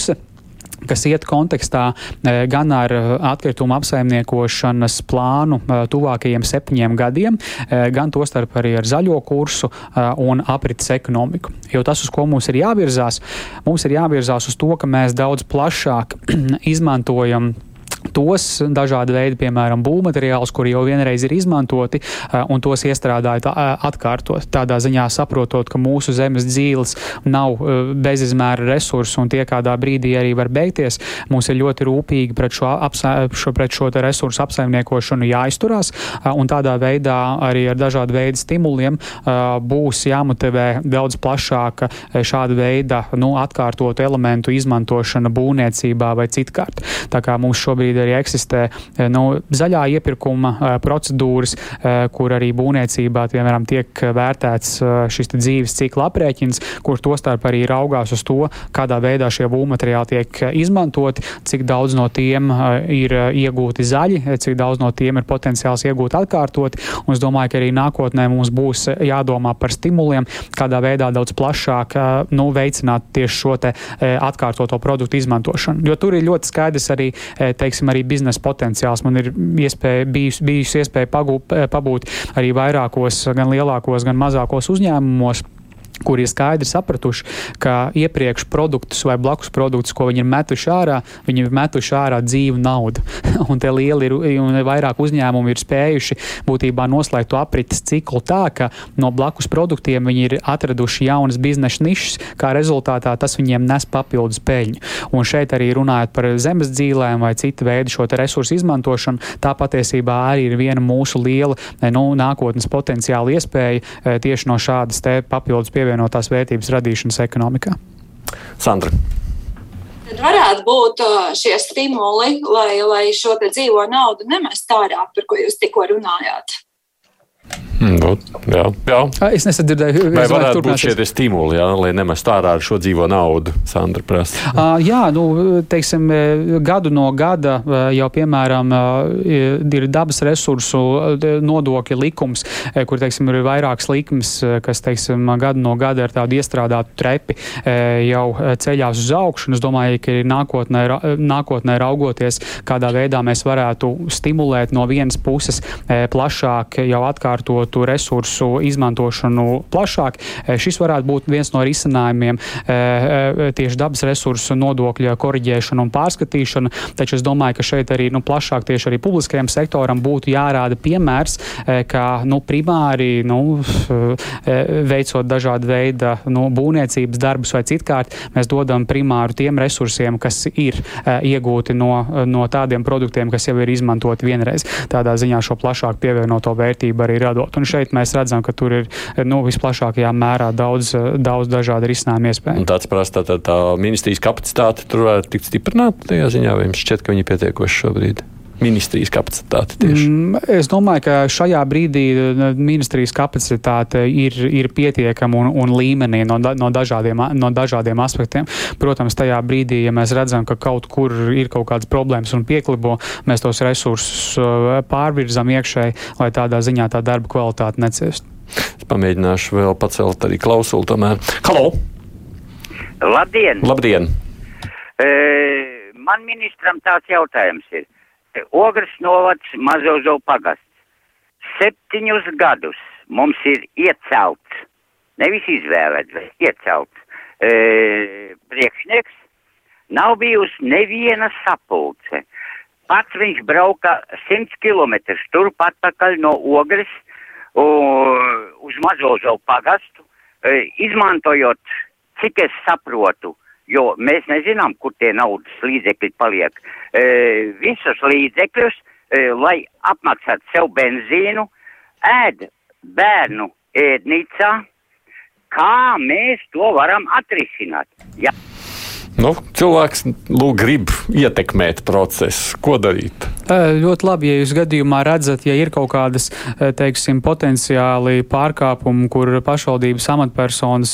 kas iet kontekstā e, gan ar atkritumu apsaimniekošanas plānu e, tuvākajiem septiņiem gadiem, e, gan tostarp arī ar zaļo kursu un aprits ekonomiku. Jo tas, uz ko mums ir jāvirzās, mums ir jāvirzās uz to, ka mēs daudz plašāk izmantojam tos dažādi veidi, piemēram, būvmateriālus, kuri jau vienreiz ir izmantoti, eh, un tos iestrādājot atkārtot. Tādā ziņā saprotot, ka mūsu zemes dzīves nav eh, bezizmēra resursi un tie kādā brīdī arī var beigties, mums ir ļoti rūpīgi pret šo, apsa, šo, pret šo resursu apsaimniekošanu jāizturās, un tādā veidā arī ar dažādu veidu stimuliem būs jāmotivē daudz plašāka šāda veida nu, atkārtotu elementu izmantošana būvniecībā vai citkārt. Tā kā mums šobrīd arī eksistē eh, nu, zaļā iepirkuma eh, procedūras, eh, kur arī būvniecībā piemēram, tiek vērtēts šis dzīves cikla aprēķins, kur tostarp arī raugās uz to, kādā veidā šie būvmateriāli tiek izmantoti, cik daudz no tiem ir iegūti zaļi, cik daudz no tiem ir potenciāls iegūt atkārtot. Un es domāju, ka arī nākotnē mums būs jādomā par stimuliem, kādā veidā daudz plašāk nu, veicināt tieši šo atkārtoto produktu izmantošanu. Jo tur ir ļoti skaidrs arī teiksim, teiksim, arī biznesa potenciāls. Man ir iespēja, bijus, bijusi iespēja pagūt, pabūt arī vairākos, gan lielākos, gan mazākos uzņēmumos kuri ir skaidri sapratuši, ka iepriekš produktus vai blakus produktus, ko viņi ir metuši ārā, viņi ir metuši ārā dzīvu naudu. un tie lieli ir, un vairāk uzņēmumi ir spējuši būtībā noslēgt to aprites ciklu tā, ka no blakus produktiem viņi ir atraduši jaunas biznesa nišas, kā rezultātā tas viņiem nes papildus peļņu. Un šeit arī runājot par zemes dzīvēm vai citu veidu šo resursu izmantošanu, tā patiesībā arī ir viena mūsu liela nu, nākotnes potenciāla iespēja eh, tieši no šādas papildus pievienotības pievienotās vērtības radīšanas ekonomikā. Sandra. Tad varētu būt uh, šie stimuli, lai, lai šo dzīvo naudu nemest ārā, par ko jūs tikko runājāt. Mm, nu, jā, jā. Es nesadzirdēju, vai varētu būt šie stimuli, jā, lai nemestu ārā ar šo dzīvo naudu, Sandra prasa. Uh, jā, nu, teiksim, gadu no gada jau, piemēram, ir dabas resursu nodokļa likums, kur, teiksim, ir vairākas likmes, kas, teiksim, gadu no gada ar tādu iestrādātu trepi jau ceļās uz augšu. Es domāju, ka nākotnē, nākotnē raugoties, kādā veidā mēs varētu stimulēt no vienas puses plašāk jau atkārtot atkārtotu resursu izmantošanu plašāk. Eh, šis varētu būt viens no risinājumiem eh, eh, tieši dabas resursu nodokļa koriģēšana un pārskatīšana, taču es domāju, ka šeit arī nu, plašāk tieši arī publiskajam sektoram būtu jārāda piemērs, ka nu, primāri nu, veicot dažādu veidu nu, būvniecības darbus vai citkārt, mēs dodam primāru tiem resursiem, kas ir iegūti no, no tādiem produktiem, kas jau ir izmantoti vienreiz. Tādā ziņā šo plašāku pievienoto vērtību arī radot. Un šeit mēs redzam, ka tur ir nu, visplašākajā mērā daudz, daudz dažādu risinājumu iespēju. Tāds prasa, tā, tā ministrijas kapacitāte tur varētu tikt stiprināta tajā ziņā, vai jums šķiet, ka viņi ir pietiekoši šobrīd? Ministrijas kapacitāti tieši? Mm, es domāju, ka šajā brīdī ministrijas kapacitāte ir, ir pietiekama un, un līmenī no, da, no, dažādiem, no dažādiem aspektiem. Protams, tajā brīdī, ja mēs redzam, ka kaut kur ir kaut kādas problēmas un pieklibo, mēs tos resursus pārvirzam iekšēji, lai tādā ziņā tā darba kvalitāte neciest. Es pamēģināšu vēl pacelt arī klausuli tomēr. Halo! Labdien! Labdien! E, man ministram tāds jautājums ir. Ogres novads Mazozo pagasts. Septiņus gadus mums ir iecelts, nevis izvēlēts, bet iecelts e, priekšnieks. Nav bijusi neviena sapulce. Pats viņš brauka 100 km turpat pakaļ no Ogres u, uz Mazozo pagastu, e, izmantojot, cik es saprotu, jo mēs nezinām, kur tie naudas līdzekļi paliek. E, visus līdzekļus, e, lai apmaksātu sev benzīnu, ēd bērnu ēdnīcā, kā mēs to varam atrisināt. Ja Nu, cilvēks lūk, grib ietekmēt procesu. Ko darīt? Ļoti labi, ja jūs gadījumā redzat, ja ir kaut kādas, teiksim, potenciāli pārkāpumi, kur pašvaldības amatpersonas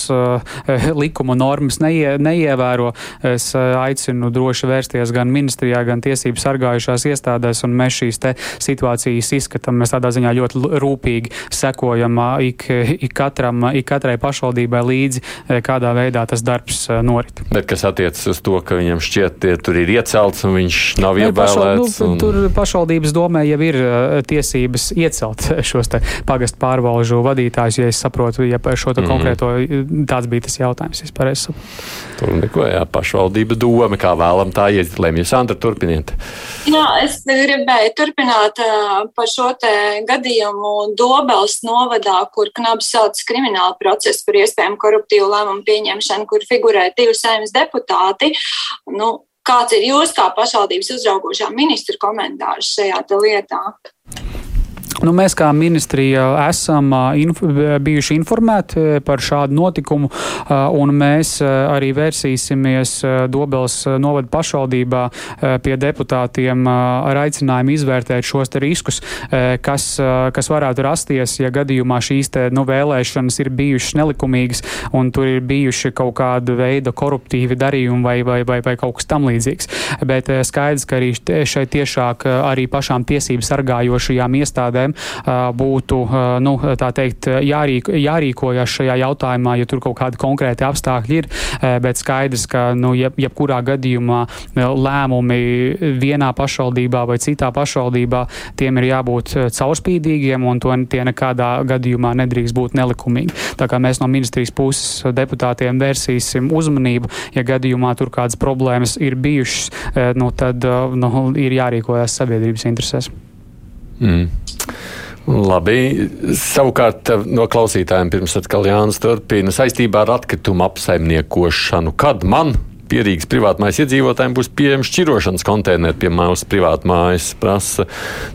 likuma normas neie, neievēro. Es aicinu droši vērsties gan ministrijā, gan tiesību sargājušās iestādēs, un mēs šīs situācijas izskatām. Mēs tādā ziņā ļoti rūpīgi sekojam ik, ik, katram, ik katrai pašvaldībai līdzi, kādā veidā tas darbs norit. Bet kas attiecas uz to, ka viņam šķiet, ka tur ir iecelts un viņš nav ne, ievēlēts? Pašal, nu, un... Tur pašvaldības domē jau ir uh, tiesības iecelt šos pagastu pārvalžu vadītājus, ja es saprotu, ja šo mm -hmm. konkrēto tāds bija tas jautājums. Tur neko, jā, pašvaldība doma, kā vēlam tā ielemj. Sandra, turpiniet. Jā, es gribēju turpināt uh, par šo te gadījumu Dobels novadā, kur knabs sauc kriminālu procesu par iespējamu koruptīvu lēmumu pieņemšanu, kur figurē divi saimnes deputāti. Nu, Kāds ir jūs kā pašvaldības uzraugošā ministra komentārs šajā lietā? Nu, mēs kā ministrija esam inf bijuši informēti par šādu notikumu, un mēs arī vērsīsimies Dobels novada pašvaldībā pie deputātiem ar aicinājumu izvērtēt šos riskus, kas, kas varētu rasties, ja gadījumā šīs te, nu, vēlēšanas ir bijušas nelikumīgas un tur ir bijuši kaut kāda veida koruptīvi darījumi vai, vai, vai, vai kaut kas tam līdzīgs. Bet skaidrs, ka arī šeit tiešāk arī pašām tiesību sargājošajām iestādēm iestādēm būtu nu, teikt, jārīk, jārīkojas šajā jautājumā, ja tur kaut kādi konkrēti apstākļi ir. Bet skaidrs, ka nu, jeb, jebkurā gadījumā lēmumi vienā pašvaldībā vai citā pašvaldībā tiem ir jābūt caurspīdīgiem un to tie nekādā gadījumā nedrīkst būt nelikumīgi. Tā kā mēs no ministrijas puses deputātiem vērsīsim uzmanību, ja gadījumā tur kādas problēmas ir bijušas, nu, tad nu, ir jārīkojas sabiedrības interesēs. Mm. Labi. Savukārt no klausītājiem pirms atkal Jānis turpina saistībā ar atkritumu apsaimniekošanu. Kad man pierīgas privātmājas iedzīvotājiem būs pieejams šķirošanas konteineri pie mūsu privātmājas. Prasa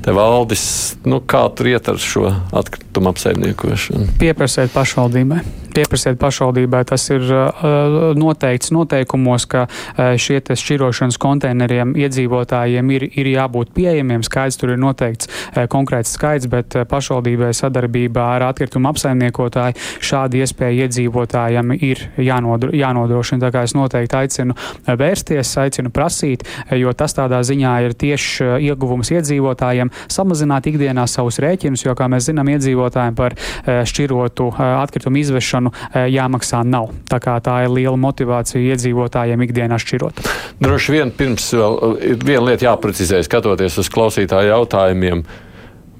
te valdis, nu, kā tur iet ar šo atkritumu apsaimniekošanu. Pieprasiet pašvaldībai. Pieprasiet pašvaldībai. Tas ir uh, noteikts noteikumos, ka uh, šie šķirošanas konteineriem iedzīvotājiem ir, ir jābūt pieejamiem. Skaidrs tur ir noteikts uh, konkrēts skaits, bet uh, pašvaldībai sadarbībā ar atkritumu apsaimniekotāju šādu iespēju iedzīvotājiem ir jānodro, jānodrošina. Tā kā es noteikti aicinu aicinu vērsties, aicinu prasīt, jo tas tādā ziņā ir tieši uh, ieguvums iedzīvotājiem samazināt ikdienā savus rēķinus, jo, kā mēs zinām, iedzīvotājiem par uh, šķirotu uh, atkritumu izvešanu jāmaksā nav. Tā kā tā ir liela motivācija iedzīvotājiem ikdienā šķirot. Droši vien pirms vēl ir viena lieta jāprecizē, skatoties uz klausītāju jautājumiem.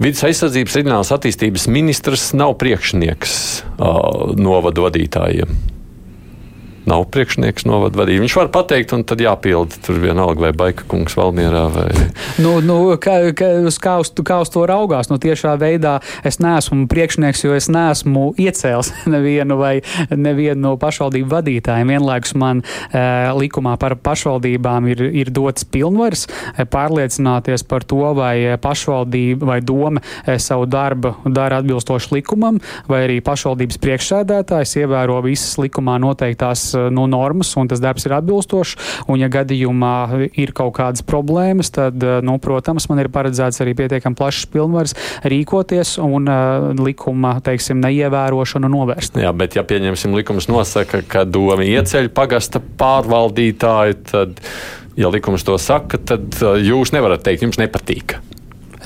Vides aizsardzības reģionālās attīstības ministrs nav priekšnieks uh, novadu vadītājiem nav priekšnieks novada vadīja. Viņš var pateikt, un tad jāpilda tur vienalga vai Baika kungs Valmierā. Vai... nu, nu, kā, kā, uz, kā, uz, kā uz to raugās? Nu, tiešā veidā es neesmu priekšnieks, jo es neesmu iecēls nevienu vai nevienu no pašvaldību vadītājiem. Vienlaikus man e, likumā par pašvaldībām ir, ir dots pilnvars e, pārliecināties par to, vai pašvaldība vai doma e, savu darbu dara atbilstoši likumam, vai arī pašvaldības priekšsēdētājs ievēro visas likumā noteiktās Eh, nu, normas un tas darbs ir atbilstošs. Un, ja gadījumā ir kaut kādas problēmas, tad, eh, nu, protams, man ir paredzēts arī pietiekami plašs pilnvars rīkoties un uh, likuma, teiksim, neievērošanu novērst. Jā, bet ja pieņemsim likums nosaka, ka doma ieceļ pagasta pārvaldītāju, tad, ja likums to saka, tad jūs nevarat teikt, jums nepatīk.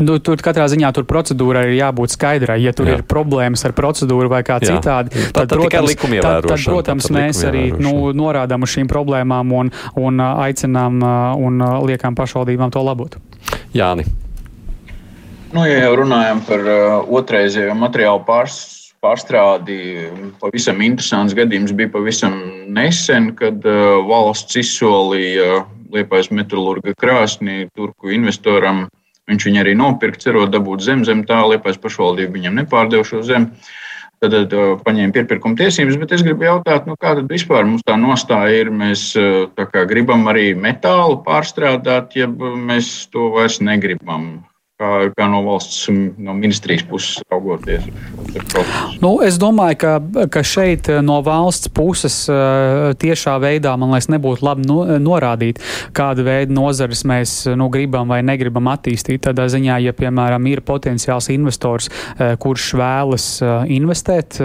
Nu, tur katrā ziņā tur procedūrai ir jābūt skaidrai. Ja tur Jā. ir problēmas ar procedūru vai kā Jā. citādi, tad, tad, protams, tad, tad, protams tad, mēs arī nu, norādām uz šīm problēmām un, un aicinām un liekam pašvaldībām to labot. Jāni. Nu, ja jau runājam par uh, otrreizējo materiālu pārs, pārstrādi, pavisam interesants gadījums bija pavisam nesen, kad uh, valsts izsolīja Liepais metālurga krāsnī turku investoram uh, Viņš viņu arī nopirka, cerot dabūt zem, zem tā, liepais pašvaldība viņam nepārdeva šo zemi. Tad, tad uh, paņēma pirkuma tiesības, bet es gribu jautāt, nu, kāda vispār mums tā nostāja ir. Mēs uh, gribam arī metālu pārstrādāt, ja mēs to vairs negribam. Kā, kā no valsts, no ministrijas puses raugoties. Nu, es domāju, ka, ka šeit eh, no valsts puses eh, tiešā veidā man liekas nebūtu labi no, norādīt, kādu veidu nozares mēs nu, gribam vai negribam attīstīt. Tādā ziņā, ja piemēram ir potenciāls investors, eh, kurš vēlas investēt,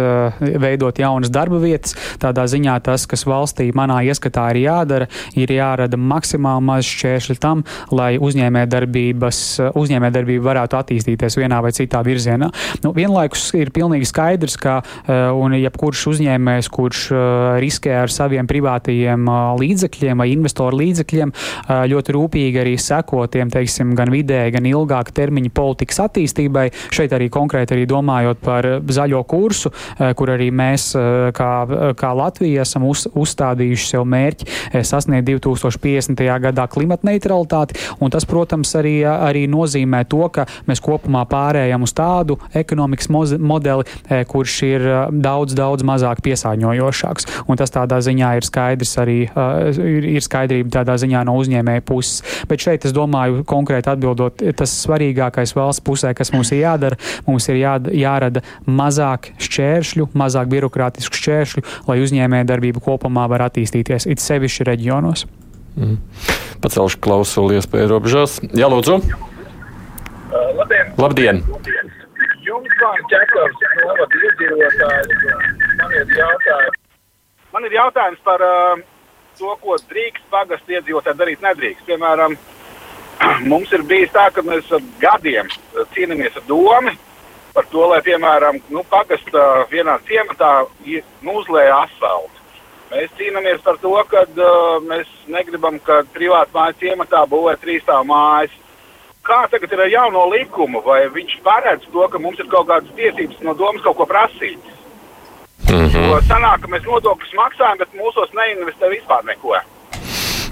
veidot jaunas darba vietas, tādā ziņā tas, kas valstī manā ieskatā ir jādara, ir jārada maksimāli maz šķēršļi tam, lai uzņēmē darbības, uzņēmē sadarbība varētu attīstīties vienā vai citā virzienā. Nu, vienlaikus ir pilnīgi skaidrs, ka uh, un jebkurš uzņēmējs, kurš uh, riskē ar saviem privātajiem uh, līdzekļiem vai investoru līdzekļiem, ļoti rūpīgi arī seko tiem, teiksim, gan vidēji, gan ilgāka termiņa politikas attīstībai. Šeit arī konkrēti arī domājot par zaļo kursu, kur arī mēs kā, kā Latvija esam uz, uzstādījuši sev mērķi sasniegt 2050. gadā klimata neutralitāti, un tas, protams, arī, arī nozīmē to, ka mēs kopumā pārējām uz tādu ekonomikas modeli, e, kurš ir e, daudz, daudz mazāk piesārņojošāks. Un tas tādā ziņā ir skaidrs arī, e, ir skaidrība tādā ziņā no uzņēmēja puses. Bet šeit es domāju, konkrēti atbildot, tas svarīgākais valsts pusē, kas mums ir jādara, mums ir jā, jārada mazāk šķēršļu, mazāk birokrātisku šķēršļu, lai uzņēmēja darbība kopumā var attīstīties, it sevišķi reģionos. Mm. Pacelšu klausuli iespēju robežās. Jā, lūdzu! Uh, labdien! Labdien. Jums, kā ķekavs, novada iedzīvotājs, man ir jautājums. Man ir jautājums par uh, to, ko drīkst pagastu iedzīvotāji darīt nedrīkst. Piemēram, mums ir bijis tā, ka mēs gadiem cīnāmies ar domu par to, lai, piemēram, nu, pagasta vienā ciematā nu, uzlēja asfaltu. Mēs cīnāmies par to, ka uh, mēs negribam, ka privāti mājas ciematā būvē trīsstāvu mājas kā tagad ir ar jauno likumu, vai viņš paredz to, ka mums ir kaut kādas tiesības no domas kaut ko prasīt. Mm -hmm. Jo sanāk, ka mēs nodokļus maksājam, bet mūsos neinvestē vispār neko.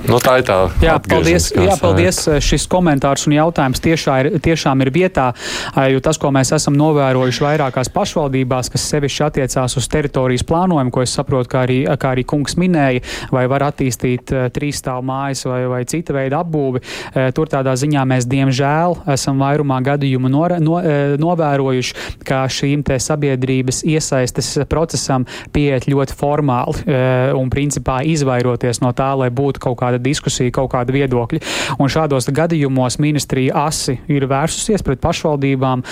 Nu, tā ir tā. Jā, paldies. Jā, paldies. Šis komentārs un jautājums tiešā ir, tiešām ir vietā, jo tas, ko mēs esam novērojuši vairākās pašvaldībās, kas sevišķi attiecās uz teritorijas plānojumu, ko es saprotu, kā arī, kā arī kungs minēja, vai var attīstīt trīs stāvu mājas vai, vai cita veida apbūvi. Tur tādā ziņā mēs diemžēl esam vairumā gadījumu no, no, novērojuši, ka šīm te sabiedrības iesaistes procesam pieiet ļoti formāli un principā izvairoties no tā, lai būtu kaut kā kāda diskusija, kaut kāda viedokļa. Un šādos gadījumos ministrija asi ir vērsusies pret pašvaldībām,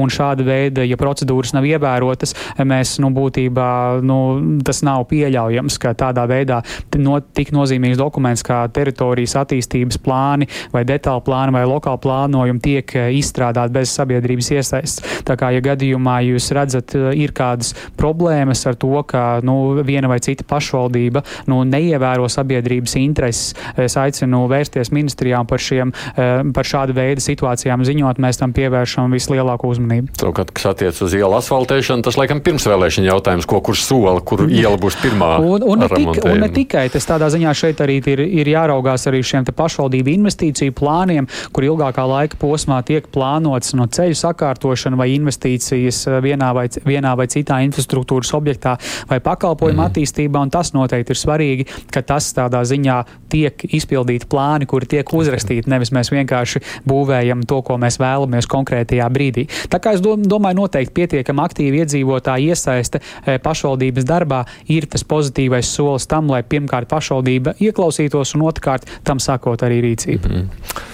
un šāda veida, ja procedūras nav ievērotas, mēs, nu, būtībā, nu, tas nav pieļaujams, ka tādā veidā no, tik nozīmīgs dokuments kā teritorijas attīstības plāni vai detāla plāni vai lokāla plānojumi tiek izstrādāti bez sabiedrības iesaistas. Tā kā, ja gadījumā jūs redzat, ir kādas problēmas ar to, ka nu, viena vai cita pašvaldība nu, neievēro sabiedrības intereses, es aicinu vērsties ministrijām par, šiem, eh, par šādu veidu situācijām ziņot, mēs tam pievēršam vislielāko uzmanību. Savukārt, kas attiec uz ielu asfaltēšanu, tas laikam pirmsvēlēšana jautājums, ko kurš sola, kur iela būs pirmā. Un, un, ne tik, un ne tikai tas tādā ziņā šeit arī ir, ir jāraugās arī šiem pašvaldību investīciju plāniem, kur ilgākā laika posmā tiek plānots no ceļu sakārtošana vai investīcijas eh, vienā vai, vienā vai citā infrastruktūras objektā vai pakalpojumu mm. attīstībā, un tas noteikti ir svarīgi, ka tas tādā ziņā tiek izpildīti plāni, kuri tiek uzrakstīti. Nevis mēs vienkārši būvējam to, ko mēs vēlamies konkrētajā brīdī. Tā kā es domāju, noteikti pietiekami aktīvi iedzīvotāji iesaiste e, pašvaldības darbā ir tas pozitīvais solis tam, lai pirmkārt pašvaldība ieklausītos un otrkārt tam sakot arī rīcību. Mm -hmm.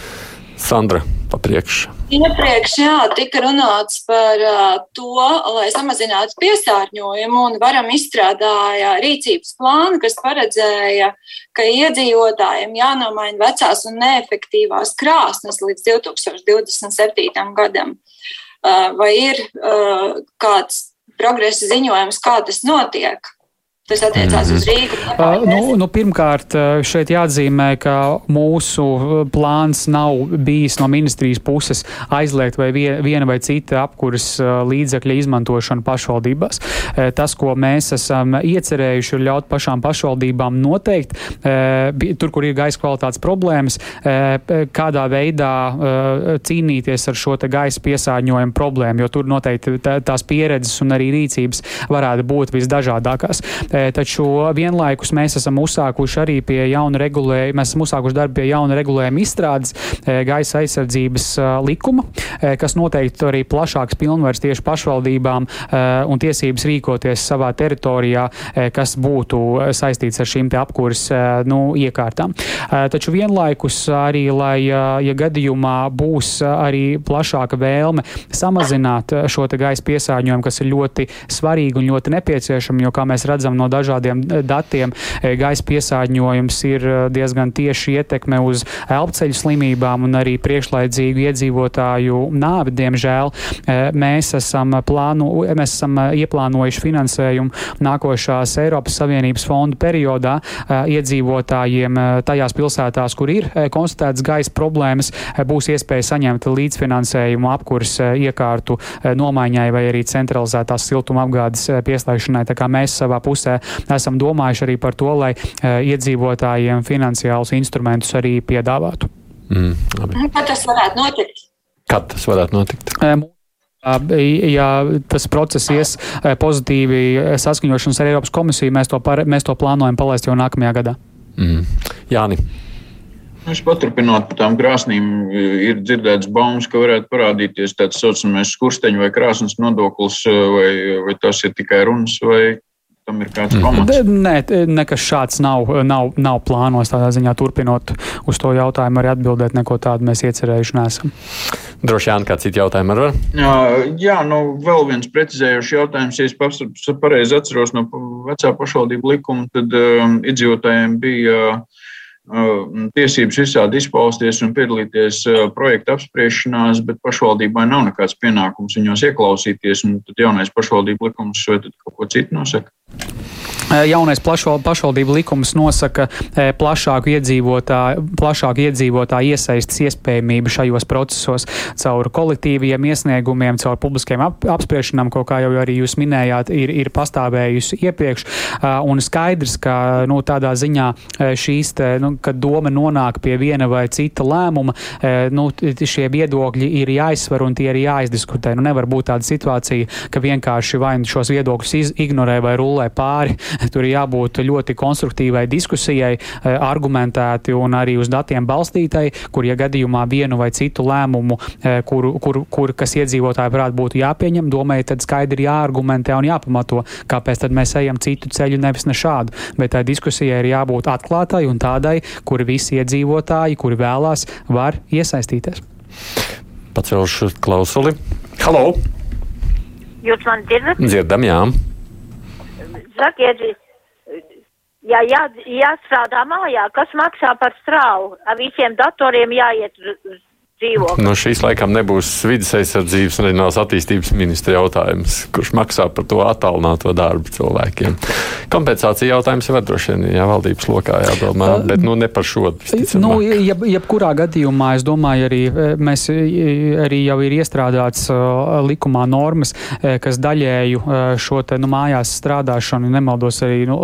Sandra, papriekš. Iepriekš jā, tika runāts par to, lai samazinātu piesārņojumu, un varam izstrādāja rīcības plānu, kas paredzēja, ka iedzīvotājiem jānomaina vecās un neefektīvās krāsnes līdz 2027. gadam. Vai ir kāds progresa ziņojums, kā tas notiek? Tas attiecās mm -hmm. uz Rīgu. Uh, nu, nu, pirmkārt, šeit jāatzīmē, ka mūsu plāns nav bijis no ministrijas puses aizliegt vai viena vai cita apkuras līdzekļa izmantošanu pašvaldībās. Tas, ko mēs esam iecerējuši, ir ļaut pašām pašvaldībām noteikt, tur, kur ir gaisa kvalitātes problēmas, kādā veidā cīnīties ar šo gaisa piesārņojumu problēmu, jo tur noteikti tās pieredzes un arī rīcības varētu būt visdažādākās. Taču vienlaikus mēs esam uzsākuši arī pie jauna regulējuma, mēs esam uzsākuši darbu pie jauna regulējuma izstrādes gaisa aizsardzības likuma, kas noteikti arī plašāks pilnvars tieši pašvaldībām un tiesības rīkoties savā teritorijā, kas būtu saistīts ar šīm apkūras nu, iekārtām. Taču vienlaikus arī, lai, ja gadījumā būs arī plašāka vēlme samazināt šo gaisa piesārņojumu, kas ir ļoti svarīgi un ļoti nepieciešami, jo, kā mēs redzam no dažādiem datiem, gaisa piesārņojums ir diezgan tieši ietekme uz elpceļu slimībām un arī priekšlaidzīgu iedzīvotāju nāvi, diemžēl. Mēs esam, plānu, mēs esam ieplānojuši finansējumu nākošās Eiropas Savienības fondu periodā iedzīvotājiem tajās pilsētās, kur ir konstatēts gaisa problēmas, būs iespēja saņemt līdzfinansējumu apkurs iekārtu nomaiņai vai arī centralizētās siltuma apgādes pieslēgšanai. Tā kā mēs savā pusē esam domājuši arī par to, lai iedzīvotājiem finansiālus instrumentus arī piedāvātu. Mm, labi. Kad tas varētu notikt? Kad tas varētu notikt? Ja tas process ies pozitīvi saskaņošanas ar Eiropas komisiju, mēs to, par, mēs to plānojam palaist jau nākamajā gadā. Mm. Jāni. Es paturpinot par tām krāsnīm, ir dzirdēts baumas, ka varētu parādīties tāds saucamais skursteņu vai krāsnes nodoklis, vai, vai tas ir tikai runas, vai tam ir kāds pamats? Nē, nekas šāds nav, nav, nav plānos tādā ziņā turpinot uz to jautājumu arī atbildēt, neko tādu mēs iecerējuši nesam. Droši vien kāds cits jautājums ar? Jā, jā, nu vēl viens precizējošs jautājums, ja es pareizi atceros no vecā pašvaldību likuma, tad um, iedzīvotājiem bija uh, tiesības visādi izpausties un piedalīties projekta apspriešanās, bet pašvaldībai nav nekāds pienākums viņos ieklausīties. Tad jaunais pašvaldību likums vai kaut ko citu nosaka? Jaunais pašvaldību likums nosaka plašāku iedzīvotāju, plašāku iedzīvotāju iesaistas iespējamību šajos procesos caur kolektīviem iesniegumiem, caur publiskiem ap, apspriešanām, ko, kā jau arī jūs minējāt, ir, ir pastāvējusi iepriekš. Un skaidrs, ka nu, tādā ziņā šīs, te, nu, kad doma nonāk pie viena vai cita lēmuma, nu, šie viedokļi ir jāizsver un tie ir jāizdiskutē. Nu, nevar būt tāda situācija, ka vienkārši vai nu šos viedokļus ignorē vai rullē pāri Tur ir jābūt ļoti konstruktīvai diskusijai, eh, argumentēti un arī uz datiem balstītai, kur, ja gadījumā vienu vai citu lēmumu, eh, kur, kur, kur kas iedzīvotāji prāt būtu jāpieņem, domāju, tad skaidri jāargumentē un jāpamato, kāpēc tad mēs ejam citu ceļu, nevis ne šādu. Bet tā diskusijai ir jābūt atklātai un tādai, kur visi iedzīvotāji, kuri vēlās, var iesaistīties. Pacelšu klausuli. Halo! Jūs man dzirdat? Dzirdam, jā sakiet, ja jā, jāstrādā mājā, kas maksā par strāvu? Ar visiem datoriem jāiet dzīvokli. Nu, šīs laikam nebūs vidas aizsardzības un reģionālās attīstības ministra jautājums, kurš maksā par to attālināto darbu cilvēkiem. Kompensācija jautājums jau droši vien jā, valdības lokā jādomā, bet nu, ne par šo. Nu, jeb, jebkurā gadījumā es domāju, arī mēs arī jau ir iestrādāts uh, likumā normas, kas daļēju šo te nu, mājās strādāšanu, nemaldos arī nu,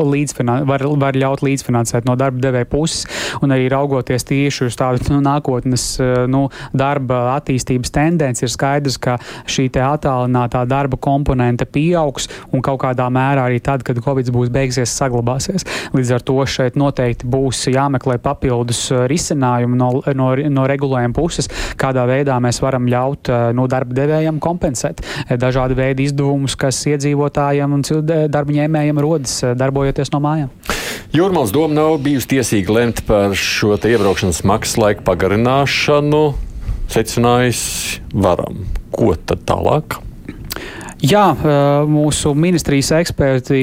var, var ļaut līdzfinansēt no darba devēja puses un arī raugoties tieši uz tādu nu, nākotnes nu, darba attīstības tendence, ir skaidrs, ka šī attālinātā darba komponente pieaugs un kaut kādā mērā arī tad, kad Covid būs beigsies, saglabāsies. Līdz ar to šeit noteikti būs jāmeklē papildus uh, risinājumi no, no, no regulējuma puses, kādā veidā mēs varam ļaut uh, no darba devējiem kompensēt dažādu veidu izdevumus, kas iedzīvotājiem un darba ņēmējiem rodas uh, darbojoties no mājām. Jūrmāls doma nav bijusi tiesīga lemt par šo iebraukšanas maksas laiku pagarināšanu secinājis, varam. Ko tad tālāk? Jā, mūsu ministrijas eksperti,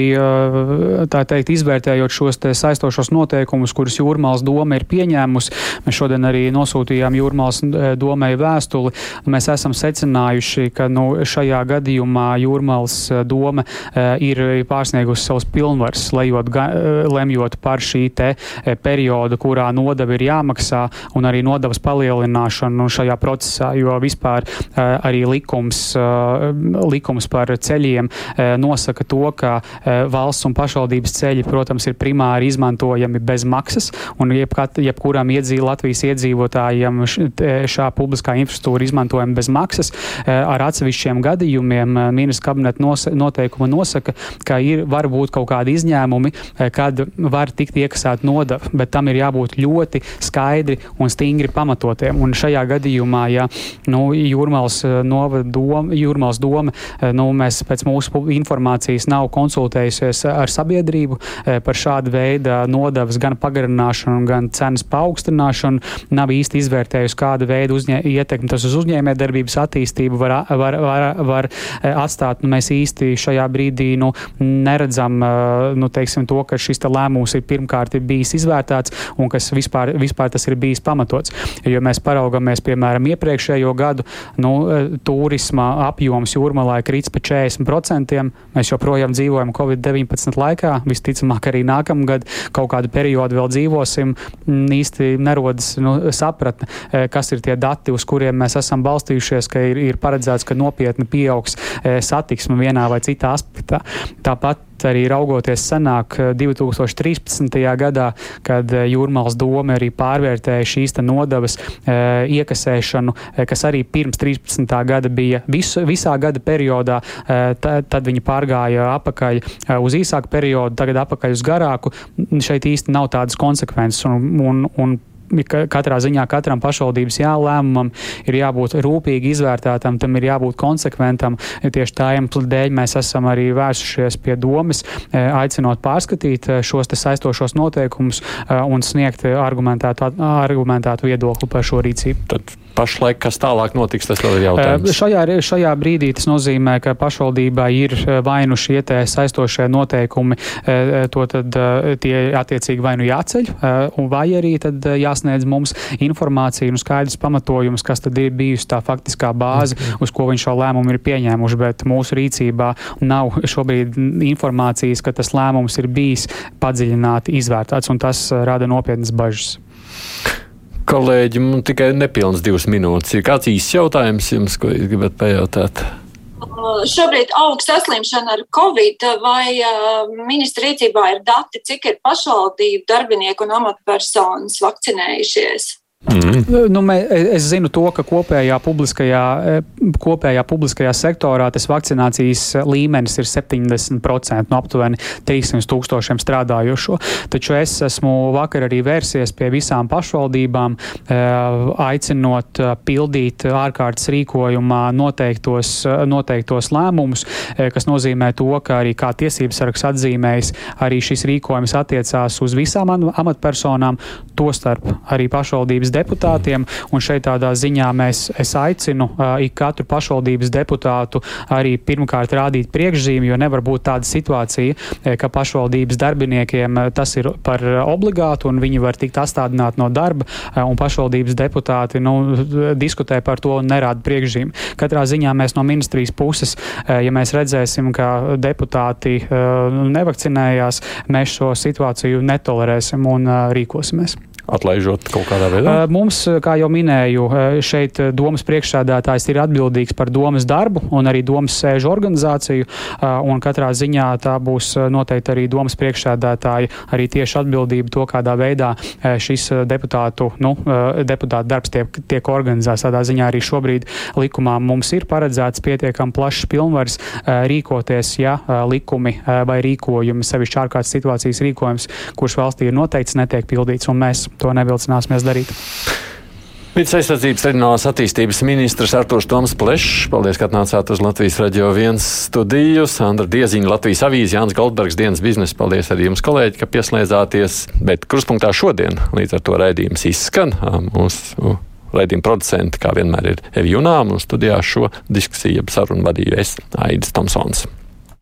tā teikt, izvērtējot šos saistošos noteikumus, kurus Jūrmālas doma ir pieņēmusi, mēs šodien arī nosūtījām Jūrmālas domai vēstuli. Mēs esam secinājuši, ka nu, šajā gadījumā Jūrmālas doma ir pārsniegusi savus pilnvars, lejot, lemjot par šī te periodu, kurā nodeva ir jāmaksā, un arī nodevas palielināšanu šajā procesā, jo vispār arī likums, likums likums par ceļiem nosaka to, ka valsts un pašvaldības ceļi, protams, ir primāri izmantojami bez maksas, un jebkat, jebkuram iedzīv, Latvijas iedzīvotājiem šā publiskā infrastruktūra izmantojama bez maksas. Ar atsevišķiem gadījumiem ministra kabineta nos, noteikuma nosaka, ka ir var būt kaut kādi izņēmumi, kad var tikt iekasēt nodeva, bet tam ir jābūt ļoti skaidri un stingri pamatotiem. Un šajā gadījumā, ja nu, Jūrmāls, doma, Jūrmāls doma, nu, mēs pēc mūsu informācijas nav konsultējusies ar sabiedrību par šādu veidu nodevas gan pagarināšanu, gan cenas paaugstināšanu, nav īsti izvērtējusi, kāda veida uzņē, ietekmi tas uz uzņēmējdarbības attīstību var, var, var, var atstāt. Nu, mēs īsti šajā brīdī nu, neredzam nu, teiksim, to, ka šis lēmums ir pirmkārt ir bijis izvērtēts un kas vispār, vispār tas ir bijis pamatots. Jo mēs paraugamies, piemēram, iepriekšējo gadu, nu, turisma apjoms jūrmalā ir krīts pa 40%. Mēs joprojām dzīvojam Covid-19 laikā, visticamāk arī nākamgad kaut kādu periodu vēl dzīvosim. Īsti nerodas nu, sapratne, kas ir tie dati, uz kuriem mēs esam balstījušies, ka ir, ir paredzēts, ka nopietni pieaugs satiksme vienā vai citā aspektā. Tāpat arī raugoties senāk 2013. gadā, kad Jūrmāls doma arī pārvērtēja šīs nodevas iekasēšanu, kas arī pirms 13. gada bija visu, visā gada periodā, tad, tad viņi pārgāja apakaļ uz īsāku periodu, tagad apakaļ uz garāku. Šeit īsti nav tādas konsekvences un, un, un katrā ziņā katram pašvaldības jālēmumam ir jābūt rūpīgi izvērtētam, tam ir jābūt konsekventam. Tieši tā iemesla dēļ mēs esam arī vērsušies pie domas, e, aicinot pārskatīt e, šos saistošos noteikumus e, un sniegt argumentētu, argumentētu viedokli par šo rīcību. Tad pašlaik, kas tālāk notiks, tas vēl ir jautājums. Šajā, šajā brīdī tas nozīmē, ka pašvaldībā ir vai nu šie saistošie noteikumi, to tad tie attiecīgi vai nu jāceļ, vai arī tad jāsniedz mums informācija un skaidrs pamatojums, kas tad ir bijusi tā faktiskā bāze, -hmm. uz ko viņš šo lēmumu ir pieņēmuši, bet mūsu rīcībā nav šobrīd informācijas, ka tas lēmums ir bijis padziļināti izvērtāts, un tas rada nopietnas bažas. Kolēģi, man tikai nepilns divas minūtes. Ir kāds īsts jautājums jums, ko jūs gribat pajautāt? Šobrīd augsta saslimšana ar covid, vai ministra rīcībā ir dati, cik ir pašvaldību darbinieku un amatpersonas vakcinējušies? Mm. Nu, mē, es zinu to, ka kopējā publiskajā, kopējā publiskajā sektorā tas vakcinācijas līmenis ir 70% no aptuveni 300 tūkstošiem strādājošo. Taču es esmu vakar arī vērsies pie visām pašvaldībām, aicinot pildīt ārkārtas rīkojumā noteiktos, noteiktos lēmumus, kas nozīmē to, ka arī kā tiesības sargs atzīmējis, arī šis rīkojums attiecās uz visām amatpersonām, tostarp arī pašvaldības deputātiem. Šeit tādā ziņā mēs, es aicinu uh, ik katru pašvaldības deputātu arī pirmkārt rādīt priekšzīmi, jo nevar būt tāda situācija, ka pašvaldības darbiniekiem tas ir par obligātu un viņi var tikt astādināti no darba, un pašvaldības deputāti nu, diskutē par to un nerāda priekšzīmi. Katrā ziņā mēs no ministrijas puses, ja mēs redzēsim, ka deputāti nevakcinējās, mēs šo situāciju netolerēsim un rīkosimies atlaižot kaut kādā veidā? Mums, kā jau minēju, šeit domas priekšsēdētājs ir atbildīgs par domas darbu un arī domas sēžu organizāciju, un katrā ziņā tā būs noteikti arī domas priekšsēdētāja arī tieši atbildība to, kādā veidā šis deputātu, nu, deputātu darbs tiek, tiek organizēts. Tādā ziņā arī šobrīd likumā mums ir paredzēts pietiekam plašs pilnvars rīkoties, ja likumi vai rīkojumi, sevišķi ārkārtas situācijas rīkojums, kurš valstī ir noteikts, netiek pildīts, un mēs to nevilcināsimies darīt. Vides aizsardzības reģionālās attīstības ministrs Artūrs Toms Plešs. Paldies, ka atnācāt uz Latvijas radio viens studiju. Sandra Dieziņa, Latvijas avīze, Jānis Goldbergs, dienas biznesa. Paldies arī jums, kolēģi, ka pieslēdzāties. Bet kruspunktā šodien līdz ar to raidījums izskan. Mūsu raidījuma producenti, kā vienmēr, ir Evi Junām, un studijā šo diskusiju sarunu vadīju es, Aidis Tomsons.